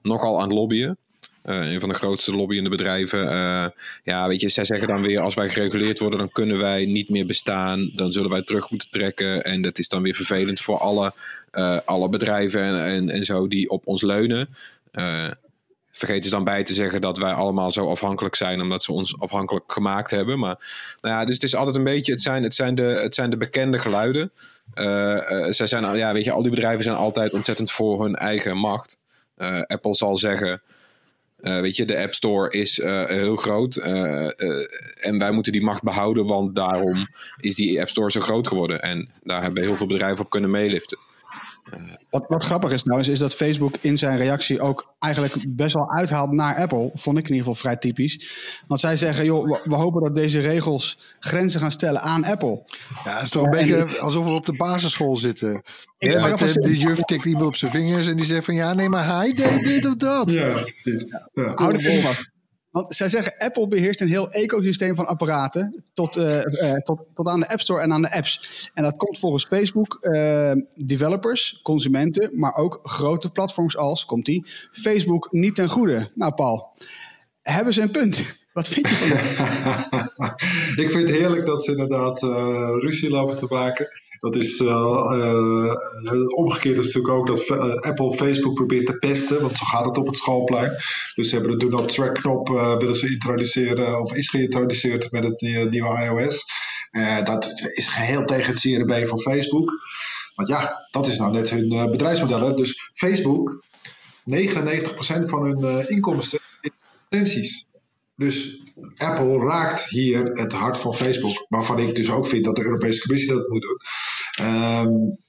nogal aan het lobbyen. Uh, een van de grootste lobbyende bedrijven. Uh, ja, weet je, zij zeggen dan weer: als wij gereguleerd worden, dan kunnen wij niet meer bestaan. Dan zullen wij terug moeten trekken. En dat is dan weer vervelend voor alle, uh, alle bedrijven en, en, en, zo die op ons leunen vergeten ze dan bij te zeggen dat wij allemaal zo afhankelijk zijn, omdat ze ons afhankelijk gemaakt hebben. Maar nou ja, dus het is altijd een beetje, het zijn, het zijn, de, het zijn de bekende geluiden. Uh, zij zijn, ja, weet je, al die bedrijven zijn altijd ontzettend voor hun eigen macht. Uh, Apple zal zeggen, weet je, de App Store is heel groot en wij moeten die macht behouden, want daarom is die App Store zo groot geworden. En daar hebben heel veel bedrijven op kunnen meeliften. Wat, wat grappig is nou, is, is dat Facebook in zijn reactie ook eigenlijk best wel uithaalt naar Apple. Vond ik in ieder geval vrij typisch. Want zij zeggen, joh, we, hopen dat deze regels grenzen gaan stellen aan Apple. Ja, het is toch een beetje alsof we op de basisschool zitten. Ja, met de, de juf tikt iemand op zijn vingers en die zegt van ja, nee, maar hij deed dit of dat. Ja, precies. Ja. Ja. Hou de vast. Want zij zeggen, Apple beheerst een heel ecosysteem van apparaten tot, uh, uh, tot, tot aan de App Store en aan de apps. En dat komt volgens Facebook uh, developers, consumenten, maar ook grote platforms als, komt die, Facebook niet ten goede. Nou Paul, hebben ze een punt? Wat vind je van dat? Ik vind het heerlijk dat ze inderdaad ruzie lopen te maken. Dat is uh, omgekeerd is natuurlijk ook dat Apple Facebook probeert te pesten, want zo gaat het op het schoolplein. Dus ze hebben de Do Not Track knop willen ze introduceren, of is geïntroduceerd met het nieuwe iOS. dat is geheel tegen het CRB van Facebook. Want ja, dat is nou net hun bedrijfsmodel. Dus Facebook, 99% van hun inkomsten is advertenties. Dus Apple raakt hier het hart van Facebook, waarvan ik dus ook vind dat de Europese Commissie dat moet doen. Um,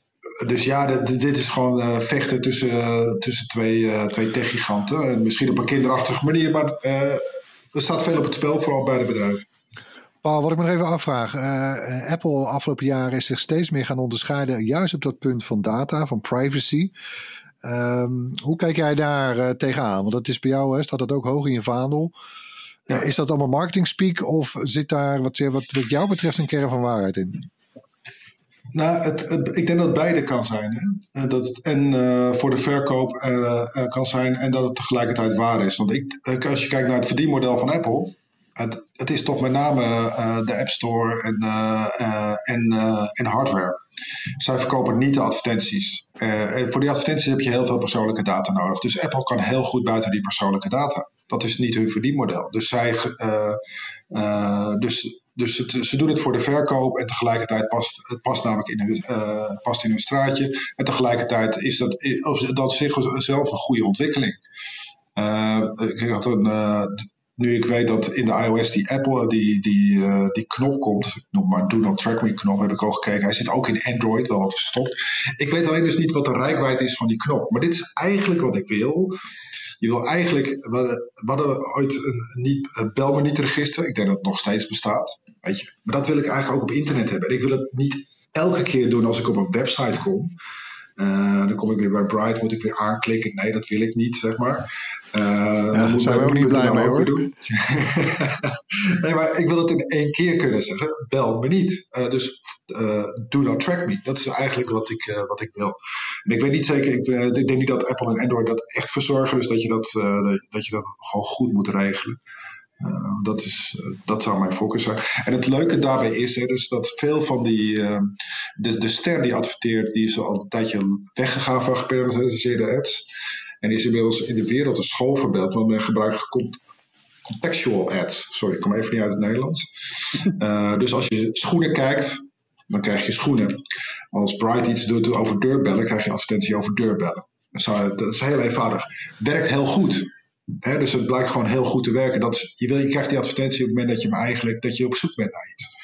dus ja, dit, is gewoon uh, vechten tussen, tussen twee, uh, twee techgiganten. Misschien op een kinderachtige manier, maar uh, er staat veel op het spel, vooral bij de bedrijven. Paul, wat ik me nog even afvraag. Apple afgelopen jaren is zich steeds meer gaan onderscheiden, juist op dat punt van data, van privacy. Um, hoe kijk jij daar tegenaan? Want dat is bij jou, hè, staat dat ook hoog in je vaandel. Ja, is dat allemaal marketing speak of zit daar wat, wat, wat jou betreft een kern van waarheid in? Nou, het, ik denk dat het beide kan zijn. Hè? Dat het en uh, voor de verkoop uh, kan zijn en dat het tegelijkertijd waar is. Want ik, als je kijkt naar het verdienmodel van Apple, het, het is toch met name de App Store en, en, en hardware. Zij verkopen niet de advertenties. en voor die advertenties heb je heel veel persoonlijke data nodig. Dus Apple kan heel goed buiten die persoonlijke data. Dat is niet hun verdienmodel. Dus, zij, dus dus het, ze doen het voor de verkoop en tegelijkertijd past het past namelijk in hun, uh, past in hun straatje. En tegelijkertijd is dat, dat zichzelf een goede ontwikkeling. Nu ik weet dat in de iOS die Apple, die, die, die knop komt, noem maar Do Not Track Me knop, heb ik ook gekeken. Hij zit ook in Android, wel wat verstopt. Ik weet alleen dus niet wat de rijkwijde is van die knop. Maar dit is eigenlijk wat ik wil. Je wil eigenlijk, we hadden ooit een, een, een belmanietregister. Ik denk dat het nog steeds bestaat. Weet je? Maar dat wil ik eigenlijk ook op internet hebben. En ik wil het niet elke keer doen als ik op een website kom. Uh, dan kom ik weer bij Bright, moet ik weer aanklikken. Nee, dat wil ik niet, zeg maar. Uh, ja, dan zijn we ook niet blij mee hoor. Doen. nee, maar ik wil het in één keer kunnen zeggen. Bel me niet. Uh, dus do not track me. Dat is eigenlijk wat ik, wat ik wil. En ik weet niet zeker, ik, ik, denk niet dat Apple en Android dat echt verzorgen. Dus dat je dat, dat, je dat gewoon goed moet regelen. Uh, dat, is, uh, dat zou mijn focus zijn. En het leuke daarbij is hè, dus dat veel van die. Uh, de, de ster die adverteert, die is al een tijdje weggegaan van gepersonaliseerde ads. En is inmiddels in de wereld een schoolverbeeld, want men gebruikt contextual ads. Sorry, ik kom even niet uit het Nederlands. Uh, dus als je schoenen kijkt, dan krijg je schoenen. Als Bright iets doet over deurbellen, krijg je advertentie over deurbellen. Dat is heel eenvoudig. Werkt heel goed. Dus het blijkt gewoon heel goed te werken. Dat je, wil, je krijgt die advertentie op het moment dat je eigenlijk dat je op zoek bent naar iets.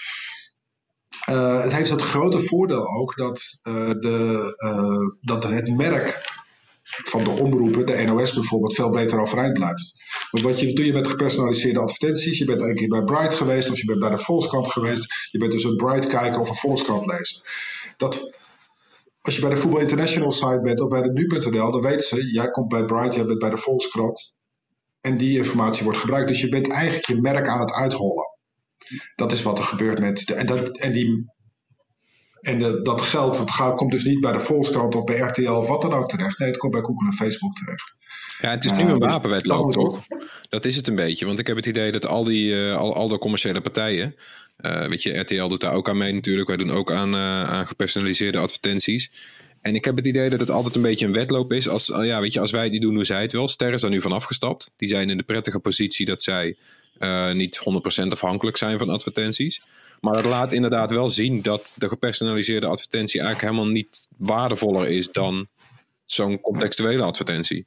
Uh, het heeft het grote voordeel ook dat, uh, de, uh, dat het merk van de omroepen, de NOS bijvoorbeeld, veel beter overeind blijft. Want wat je, doe je met gepersonaliseerde advertenties? Je bent een keer bij Bright geweest of je bent bij de Volkskrant geweest. Je bent dus een Bright kijken of een Volkskrant lezen. Dat, als je bij de Voetbal International site bent of bij de nu.nl, dan weten ze, jij komt bij Bright, jij bent bij de Volkskrant. En die informatie wordt gebruikt. Dus je bent eigenlijk je merk aan het uithollen. Dat is wat er gebeurt met. De, en, dat, en die en de, dat geld dat gaat, komt dus niet bij de Volkskrant of bij RTL of wat dan ook terecht. Nee, het komt bij Google en Facebook terecht. Ja, het is nu een wapenwetloop, toch? Dat is het een beetje. Want ik heb het idee dat al die uh, al, al de commerciële partijen. Uh, weet je, RTL doet daar ook aan mee natuurlijk. Wij doen ook aan, uh, aan gepersonaliseerde advertenties. En ik heb het idee dat het altijd een beetje een wedloop is. Als, ja, weet je, als wij die doen, doen zij het wel. Ster is daar nu van afgestapt. Die zijn in de prettige positie dat zij niet 100% afhankelijk zijn van advertenties. Maar het laat inderdaad wel zien dat de gepersonaliseerde advertentie eigenlijk helemaal niet waardevoller is dan zo'n contextuele advertentie.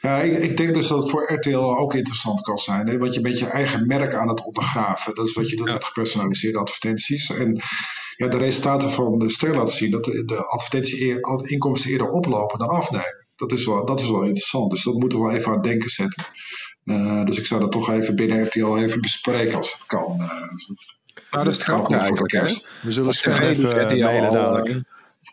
Ja, ik, ik, denk dus dat het voor RTL ook interessant kan zijn. Hè? Want je bent je eigen merk aan het ondergraven. Dat is wat je doet met gepersonaliseerde advertenties. En ja, de resultaten van de ster laten zien dat de, de advertentie-inkomsten eerder oplopen dan afnemen. Dat is, wel, dat is wel interessant. Dus dat moeten we wel even aan het denken zetten. Uh, dus ik zou dat toch even binnen RTL even bespreken als het kan. Uh, nou, dat is het grappige eigenlijk. We zullen Sven even mailen dadelijk.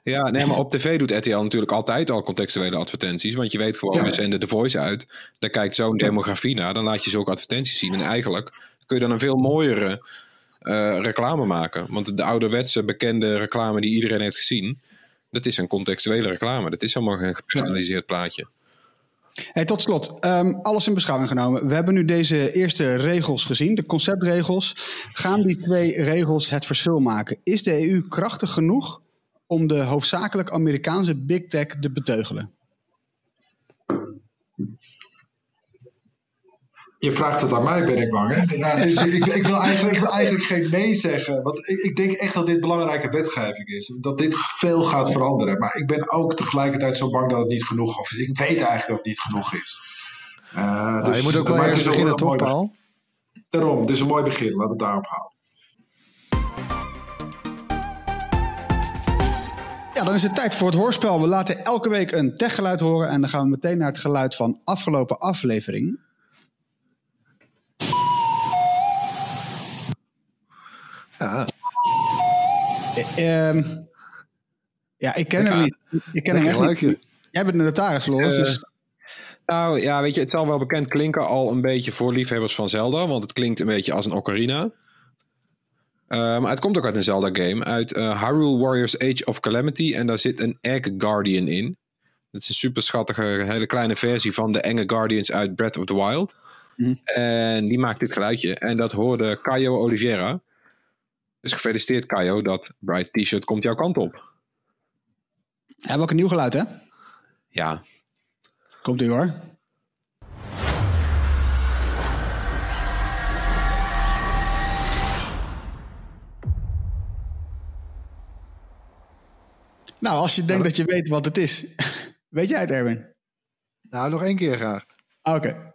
Ja, nee, maar op tv doet RTL natuurlijk altijd al contextuele advertenties. Want je weet gewoon, we zenden de voice uit. Daar kijkt zo'n demografie naar. Dan laat je zulke advertenties zien. En eigenlijk kun je dan een veel mooiere uh, reclame maken. Want de ouderwetse bekende reclame die iedereen heeft gezien. Dat is een contextuele reclame. Dat is helemaal geen gepersonaliseerd plaatje. Hey, tot slot, um, alles in beschouwing genomen. We hebben nu deze eerste regels gezien, de conceptregels. Gaan die twee regels het verschil maken? Is de EU krachtig genoeg om de hoofdzakelijk Amerikaanse big tech te beteugelen? Je vraagt het aan mij, ben ik bang. Hè? Ja, dus ik, ik, wil eigenlijk, ik wil eigenlijk geen nee zeggen. Want ik, ik, denk echt dat dit belangrijke wetgeving is. Dat dit veel gaat veranderen. Maar ik ben ook tegelijkertijd zo bang dat het niet genoeg is. Ik weet eigenlijk dat het niet genoeg is. Uh, nou, dus, je moet ook wel ergens beginnen, toch, Paul? Daarom, het is een mooi begin. Laten we het daarop houden. Ja, dan is het tijd voor het hoorspel. We laten elke week een techgeluid horen. En dan gaan we meteen naar het geluid van afgelopen aflevering. Ja. Uh, ja, ik ken hem niet. Ik ken hem echt niet. Jij bent een notaris, Loris. Uh, dus... Nou ja, weet je, het zal wel bekend klinken al een beetje voor liefhebbers van Zelda. Want het klinkt een beetje als een ocarina. Uh, maar het komt ook uit een Zelda-game. Uit uh, Hyrule Warriors Age of Calamity. En daar zit een Egg Guardian in. Dat is een super schattige, hele kleine versie van de enge Guardians uit Breath of the Wild. Mm. En die maakt dit geluidje. En dat hoorde Caio Oliveira. Dus gefeliciteerd Kajo, dat Bright T-shirt komt jouw kant op. Hebben we ook een nieuw geluid, hè? Ja. Komt u hoor. Nou, als je denkt dat je weet wat het is, weet jij het, Erwin? Nou, nog één keer graag. Oké.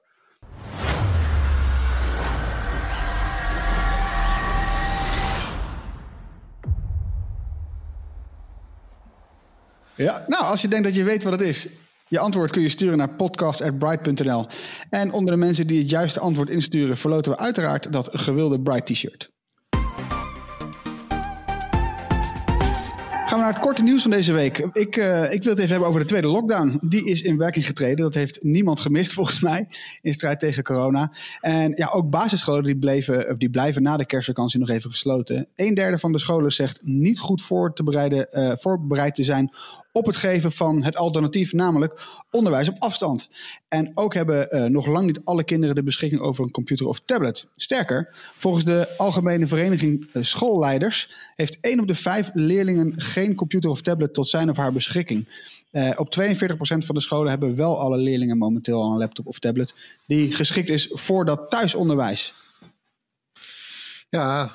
Ja, nou, als je denkt dat je weet wat het is, je antwoord kun je sturen naar podcast.bright.nl. En onder de mensen die het juiste antwoord insturen, verloten we uiteraard dat gewilde Bright T-shirt. Gaan we naar het korte nieuws van deze week. Ik, uh, ik wil het even hebben over de tweede lockdown. Die is in werking getreden. Dat heeft niemand gemist volgens mij in strijd tegen corona. En ja, ook basisscholen die, bleven, die blijven na de kerstvakantie nog even gesloten. Een derde van de scholen zegt niet goed voor te bereiden, uh, voorbereid te zijn op het geven van het alternatief, namelijk onderwijs op afstand. En ook hebben uh, nog lang niet alle kinderen de beschikking over een computer of tablet. Sterker, volgens de Algemene Vereniging uh, Schoolleiders heeft één op de vijf leerlingen geen computer of tablet tot zijn of haar beschikking. Uh, op 42% van de scholen hebben wel alle leerlingen momenteel al een laptop of tablet die geschikt is voor dat thuisonderwijs. Ja,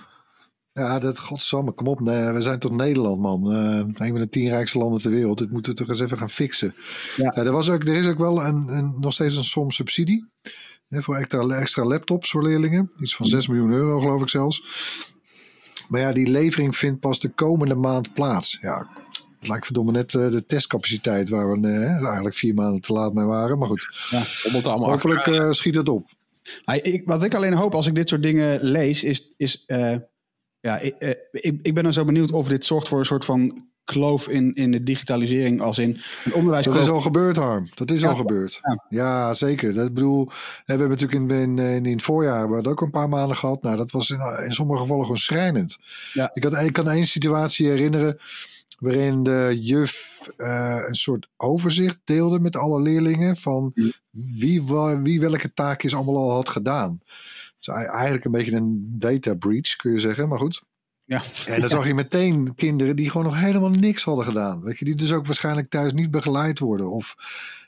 ja, dat godsamme, kom op. Nee, we zijn tot Nederland, man. Uh, een van de tien rijkste landen ter wereld. Dit moeten we toch eens even gaan fixen. Ja. er, was ook, er is ook wel een, een, nog steeds een som subsidie. Hè, voor extra, extra laptops voor leerlingen. Iets van 6 miljoen euro, geloof ik zelfs. Maar ja, die levering vindt pas de komende maand plaats. Ja, het lijkt verdomme net uh, de testcapaciteit waar we eigenlijk vier maanden te laat mee waren. Maar goed, ja, allemaal hopelijk schiet het op. Ik, wat ik alleen hoop als ik dit soort dingen lees, is, is ja, ik, eh, ik, ik ben dan zo benieuwd of dit zorgt voor een soort van kloof in, in de digitalisering als in het onderwijs. Dat is al gebeurd, Harm. Dat is al gebeurd. Ja. zeker. Dat bedoel, we hebben natuurlijk in, in, in, het voorjaar we dat ook een paar maanden gehad. Nou, dat was in, in sommige gevallen gewoon schrijnend. Ja. Ik, had, ik kan één situatie herinneren waarin de juf uh, een soort overzicht deelde met alle leerlingen van wie, wie welke taakjes allemaal al had gedaan is eigenlijk een beetje een data breach, kun je zeggen. Maar goed. Ja. En dan zag je meteen kinderen die gewoon nog helemaal niks hadden gedaan. Weet je, die dus ook waarschijnlijk thuis niet begeleid worden. Of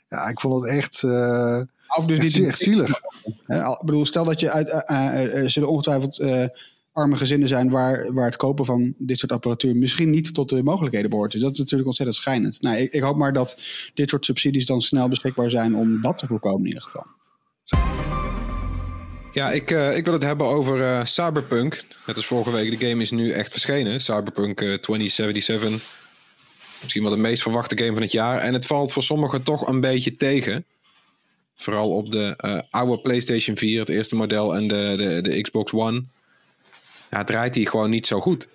ja, ik vond het echt. Uh, of dus echt, niet echt zielig. Ik bedoel, stel dat je uit. Uh, uh, zullen ongetwijfeld arme gezinnen zijn waar, waar het kopen van dit soort apparatuur misschien niet tot de mogelijkheden behoort. Dus dat is natuurlijk ontzettend schijnend. Nou, ik, ik hoop maar dat dit soort subsidies dan snel beschikbaar zijn om dat te voorkomen in ieder geval. Ja, ik, uh, ik wil het hebben over uh, Cyberpunk. Net als vorige week, de game is nu echt verschenen. Cyberpunk uh, eh, 2077. Misschien wel de meest verwachte game van het jaar. En het valt voor sommigen toch een beetje tegen. Vooral op de oude PlayStation 4, het eerste model, en de, de, de Xbox One. Ja, draait hij gewoon niet zo goed.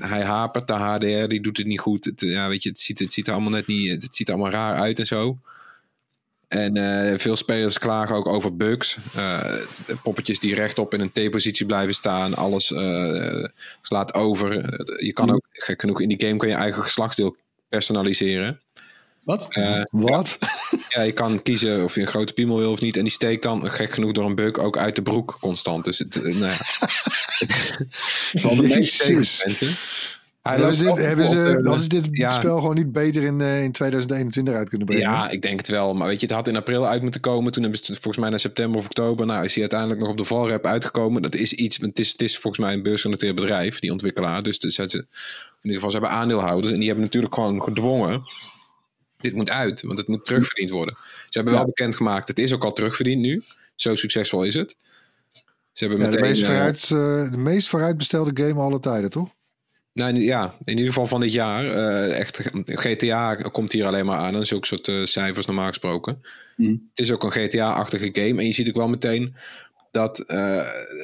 hij hapert, de HDR die doet het niet goed. Ja, weet je, het, ziet, het ziet er allemaal net niet. Het ziet er allemaal raar uit en zo. En uh, veel spelers klagen ook over bugs. Uh, poppetjes die rechtop in een T-positie blijven staan. Alles uh, slaat over. je kan ook, gek genoeg, in die game kan je eigen geslachtsdeel personaliseren. Wat? Wat? Ja, je kan kiezen of je een grote piemel wil of niet. En die steekt dan, gek genoeg, door een bug ook uit de broek constant. Dus het, nou ja. het valt de meeste mensen hebben ze, dit, hebben ze, dat is dit spel gewoon niet beter in, uh, in 2021 uit kunnen brengen? Ja, ik denk het wel. Maar weet je, het had in april uit moeten komen. Toen hebben ze volgens mij naar september of oktober. Nou, is hij uiteindelijk nog op de valrep uitgekomen. Dat is iets, het is, het is volgens mij een beursgenoteerd bedrijf, die ontwikkelaar. Dus, dus in ieder geval, ze hebben aandeelhouders. En die hebben natuurlijk gewoon gedwongen. Dit moet uit, want het moet terugverdiend worden. Ze hebben wel bekendgemaakt, het is ook al terugverdiend nu. Zo succesvol is het. Ze hebben meteen, de, meest uh, vooruit, uh, de meest vooruitbestelde game alle tijden, toch? Nou ja, in ieder geval van dit jaar. Uh, echt, GTA komt hier alleen maar aan. En zulke soort uh, cijfers normaal gesproken. Mm. Het is ook een GTA-achtige game. En je ziet ook wel meteen dat, uh,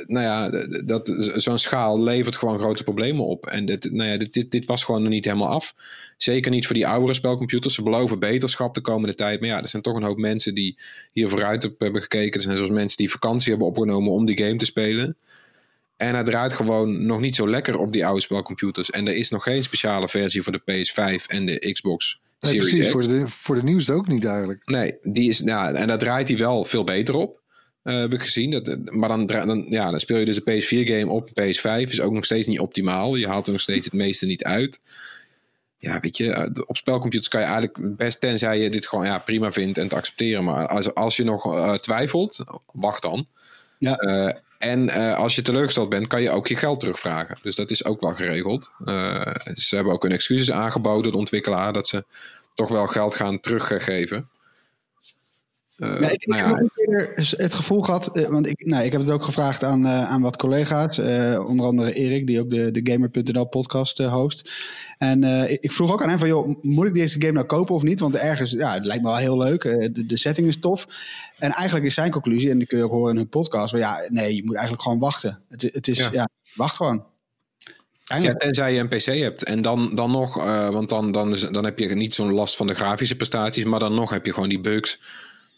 nou ja, dat zo'n schaal levert gewoon grote problemen op. En dit, nou ja, dit, dit, dit, was gewoon nog niet helemaal af. Zeker niet voor die oudere spelcomputers. Ze beloven beterschap de komende tijd. Maar ja, er zijn toch een hoop mensen die hier vooruit op hebben gekeken. Er zijn zoals mensen die vakantie hebben opgenomen om die game te spelen. En hij draait gewoon nog niet zo lekker op die oude spelcomputers. En er is nog geen speciale versie voor de PS5 en de Xbox nee, Series precies, X. Voor de, voor de nieuwste ook niet eigenlijk. Nee, die is, ja, en daar draait hij wel veel beter op. Uh, heb ik gezien. Dat, maar dan, dan, ja, dan speel je dus een PS4-game op PS5. Is ook nog steeds niet optimaal. Je haalt er nog steeds het meeste niet uit. Ja, weet je, eh, op spelcomputers kan je eigenlijk best, tenzij je dit gewoon ja, prima vindt en te accepteren. Maar als, als je nog uh, twijfelt, wacht dan. Ja. Uh, en uh, als je teleurgesteld bent, kan je ook je geld terugvragen. Dus dat is ook wel geregeld. Uh, ze hebben ook een excuses aangeboden, de ontwikkelaar, dat ze toch wel geld gaan teruggeven. Uh, ja, ik, nou ja. heb ook het gevoel gehad, want ik, nou, ik heb het ook gevraagd aan, aan wat collega's, onder andere Erik, die ook de, de Gamer.nl podcast host. En ik vroeg ook aan hem van, joh, moet ik deze game nou kopen of niet? Want ergens, ja, het lijkt me wel heel leuk, de, de setting is tof. En eigenlijk is zijn conclusie, en die kun je ook horen in hun podcast, van ja, nee, je moet eigenlijk gewoon wachten. Het, het is, ja. wacht gewoon. Ja, tenzij je een PC hebt. En dan, dan nog, uh, want dan, dan, is, dan heb je niet zo'n last van de grafische prestaties, maar dan nog heb je gewoon die bugs.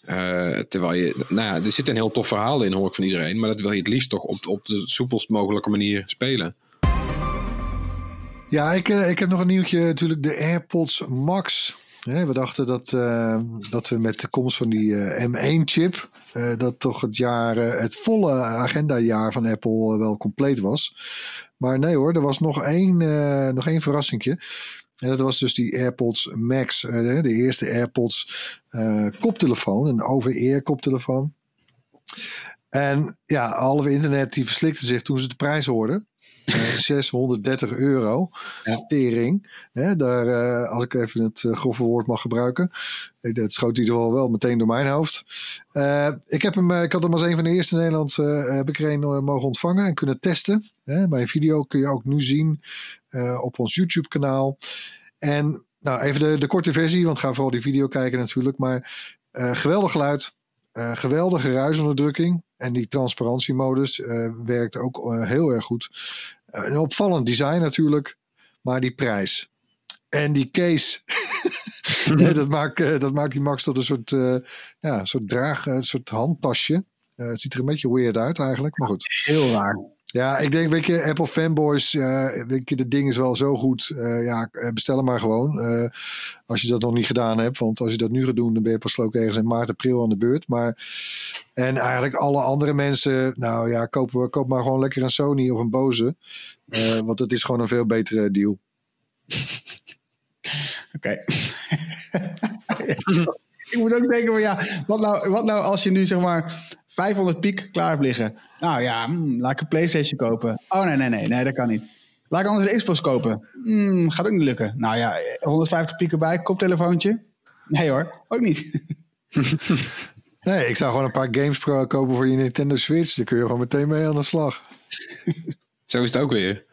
Uh, terwijl je, nou ja, er zit een heel tof verhaal in, hoor ik van iedereen. Maar dat wil je het liefst toch op, op de soepelst mogelijke manier spelen. Ja, ik, uh, ik heb nog een nieuwtje. Natuurlijk de AirPods Max we dachten dat, uh, dat we met de komst van die uh, eh, M1-chip, uh, eh, dat toch het jaar, het volle agendajaar van Apple wel compleet was. Maar nee hoor, er was nog één, nog één verrassingje. En dat was dus die AirPods Max, de eerste AirPods koptelefoon, een over-ear koptelefoon. En ja, halve internet die verslikte zich toen ze de prijs hoorden. 630 eh, euro. Ja. Tering. Hè, daar, uh, als ik even het uh, grove woord mag gebruiken. Dat schoot in ieder geval wel meteen door mijn hoofd. ik, heb hem, ik had hem als een van de eerste in Nederland heb ik er een, mogen ontvangen en kunnen testen. Hè, mijn video kun je ook nu zien op ons YouTube kanaal. En nou, even de, de korte versie, want ga vooral die video kijken natuurlijk. Maar geweldig geluid. geweldige ruisonderdrukking. En die transparantiemodus uh, werkt ook uh, heel erg goed. Een opvallend design natuurlijk, maar die prijs. En die case, dat, maakt, dat maakt die Max tot een soort, ja, soort draag, een soort handtasje. het ziet er een beetje weird uit eigenlijk, maar goed. Heel raar. Ja, ik denk, weet je, Apple fanboys, uh, weet je, de ding is wel zo goed. Uh, ja, bestel hem maar gewoon. Uh, als je dat nog niet gedaan hebt. Want als je dat nu gaat doen, dan ben je pas ook ergens in maart, april aan de beurt. Maar, en eigenlijk alle andere mensen, nou ja, koop, koop maar gewoon lekker een Sony of een Bose. want het is gewoon een veel betere deal. Oké. ik moet ook denken van ja, wat nou, wat nou als je nu zeg maar 500 piek klaar hebt liggen. Nou ja, hmm, laat ik een PlayStation kopen. Oh nee, nee, nee, nee, dat kan niet. Laat ik anders een Xbox kopen. Hmm, gaat ook niet lukken. Nou ja, 150 piek erbij, koptelefoontje. Nee hoor, ook niet. nee, ik zou gewoon een paar games kopen voor je Nintendo Switch. Daar kun je gewoon meteen mee aan de slag. Zo is het ook weer.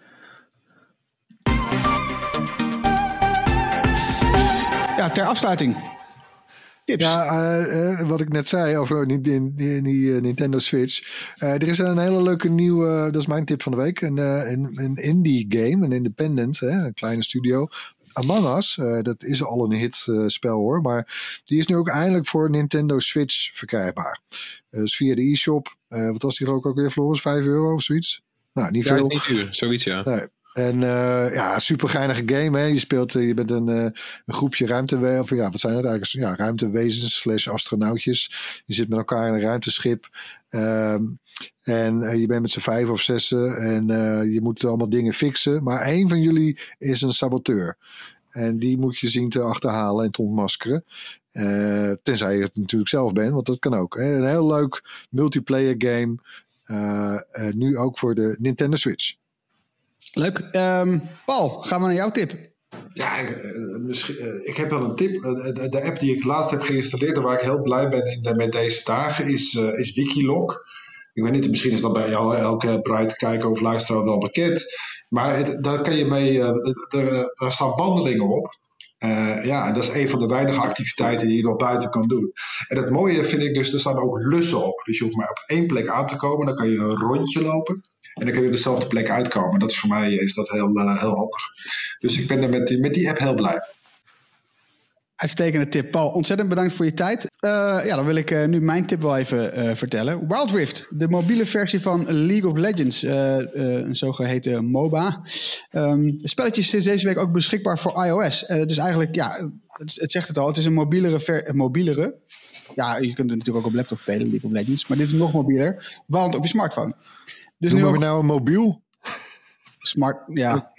Ja, ter afsluiting. Ja, uh, uh, wat ik net zei over die, die, die, die uh, Nintendo Switch. er is een hele leuke nieuwe, dat is mijn tip van de week. Een, een, een indie game, een independent, hè, een kleine studio. Among Us, dat is al een hit spel hoor. Maar die is nu ook eindelijk voor Nintendo Switch verkrijgbaar. dus via de e-shop. wat was die geloof ik ook weer, Floris? 5 euro of zoiets? Nou, niet ja, veel. Niet duur, zoiets ja. Nee. En uh, ja, super geinige game. Hè? Je speelt, uh, je bent een, uh, een groepje ruimtewezens. Of ja, wat zijn het eigenlijk? Ja, ruimtewezens slash astronautjes. Je zit met elkaar in een ruimteschip. Ehm, en je bent met z'n vijf of zessen. En je moet allemaal dingen fixen. Maar één van jullie is een saboteur. En die moet je zien te achterhalen en te ontmaskeren. tenzij je het natuurlijk zelf bent, want dat kan ook. Hè? Een heel leuk multiplayer game. nu ook voor de Nintendo Switch. Leuk. Um, Paul, gaan we naar jouw tip. Ja, uh, misschien, uh, ik heb wel een tip. Uh, de, app die ik laatst heb geïnstalleerd en waar ik heel blij ben met deze dagen is, is Wikilog. Ik weet niet, misschien is dat bij elke Bright kijker of luisteraar wel bekend. Maar daar, kan je mee, daar staan wandelingen op. ja, en dat is een van de weinige activiteiten die je nog buiten kan doen. En het mooie vind ik dus, er staan ook lussen op. Dus je hoeft maar op één plek aan te komen. Dan kan je een rondje lopen. En dan kun je op dezelfde plek uitkomen. Dat is voor mij is dat heel, uh, heel handig. Dus ik ben er met die, met die app heel blij. Uitstekende tip. Paul, ontzettend bedankt voor je tijd. Uh, ja, dan wil ik uh, nu mijn tip wel even uh, vertellen. Wild Rift, de mobiele versie van League of Legends, een zogeheten MOBA. Um, het spelletje is sinds deze week ook beschikbaar voor iOS. het is eigenlijk, ja, het, het, zegt het al, het is een mobielere, mobielere. Ja, je kunt het natuurlijk ook op laptop spelen, League of Legends. Maar dit is nog mobieler, want op je smartphone. Dus Noemen nu we nou een mobiel? Smart, ja.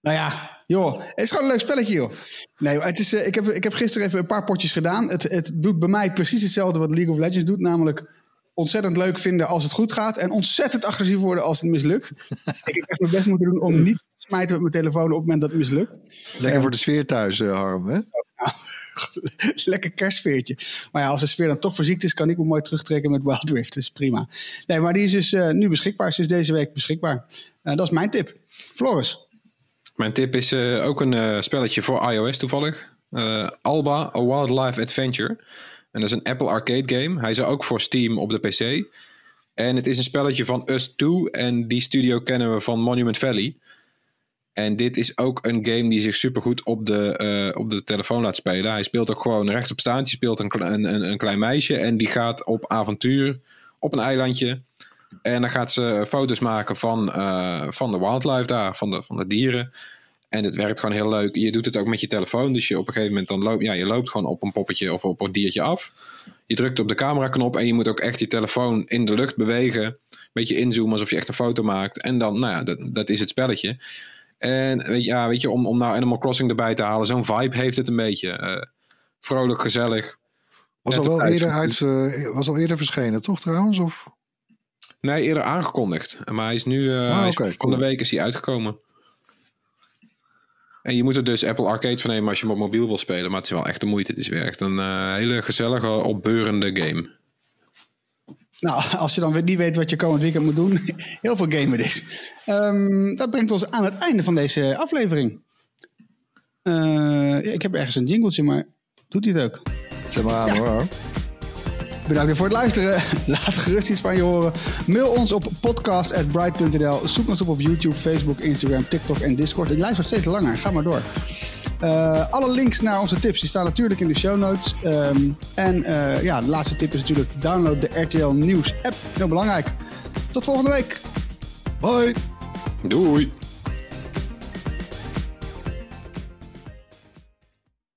Nou ja, joh, het is gewoon een leuk spelletje, joh. Nee, het is, uh, ik, heb, ik heb gisteren even een paar potjes gedaan. Het, het doet bij mij precies hetzelfde wat League of Legends doet. Namelijk ontzettend leuk vinden als het goed gaat. En ontzettend agressief worden als het mislukt. ik heb echt mijn best moeten doen om niet te smijten met mijn telefoon op het moment dat het mislukt. Lekker voor de sfeer thuis, uh, Harm, hè? lekker kerstfeertje. Maar ja, als de sfeer dan toch verziekt is, kan ik me mooi terugtrekken met Wild Rift. Dus prima. Nee, maar die is dus uh, nu beschikbaar. Is dus deze week beschikbaar. Uh, dat is mijn tip. Floris. Mijn tip is uh, ook een spelletje voor iOS toevallig. Alba, A Wildlife Adventure. En dat is een Apple Arcade game. Hij is ook voor Steam op de PC. En het is een spelletje van Us2. En die studio kennen we van Monument Valley. En dit is ook een game die zich supergoed op de, uh, op de telefoon laat spelen. Hij speelt ook gewoon rechtop staan. Je speelt een, een, een klein meisje en die gaat op avontuur op een eilandje. En dan gaat ze foto's maken van, uh, van de wildlife daar, van de, van de dieren. En het werkt gewoon heel leuk. Je doet het ook met je telefoon. Dus je op een gegeven moment dan loopt, ja, je loopt gewoon op een poppetje of op een diertje af. Je drukt op de cameraknop en je moet ook echt je telefoon in de lucht bewegen. Een beetje inzoomen alsof je echt een foto maakt. En dan, nou ja, dat, dat is het spelletje. En weet je, ja, weet je om, om nou Animal Crossing erbij te halen, zo'n vibe heeft het een beetje. Uh, vrolijk, gezellig. Was al wel eerder, uit, uh, was al eerder verschenen, toch trouwens? Of? Nee, eerder aangekondigd. Maar hij is nu, uh, ah, okay, van de week is hij uitgekomen. En je moet er dus Apple Arcade van nemen als je hem op mobiel wil spelen. Maar het is wel echt de moeite. Het is weer echt een uh, hele gezellige, opbeurende game. Nou, als je dan niet weet wat je komend weekend moet doen, heel veel gamen dus. Um, dat brengt ons aan het einde van deze aflevering. Uh, ik heb ergens een jingletje, maar doet hij het ook? Zeg maar aan ja. hoor. Bedankt voor het luisteren. Laat gerust iets van je horen. Mail ons op podcast.bright.nl. Zoek ons op op YouTube, Facebook, Instagram, TikTok en Discord. De lijst wordt steeds langer. Ga maar door. Uh, alle links naar onze tips die staan natuurlijk in de show notes. Um, en uh, ja, de laatste tip is natuurlijk download de RTL Nieuws app. Heel belangrijk. Tot volgende week. Bye. Doei.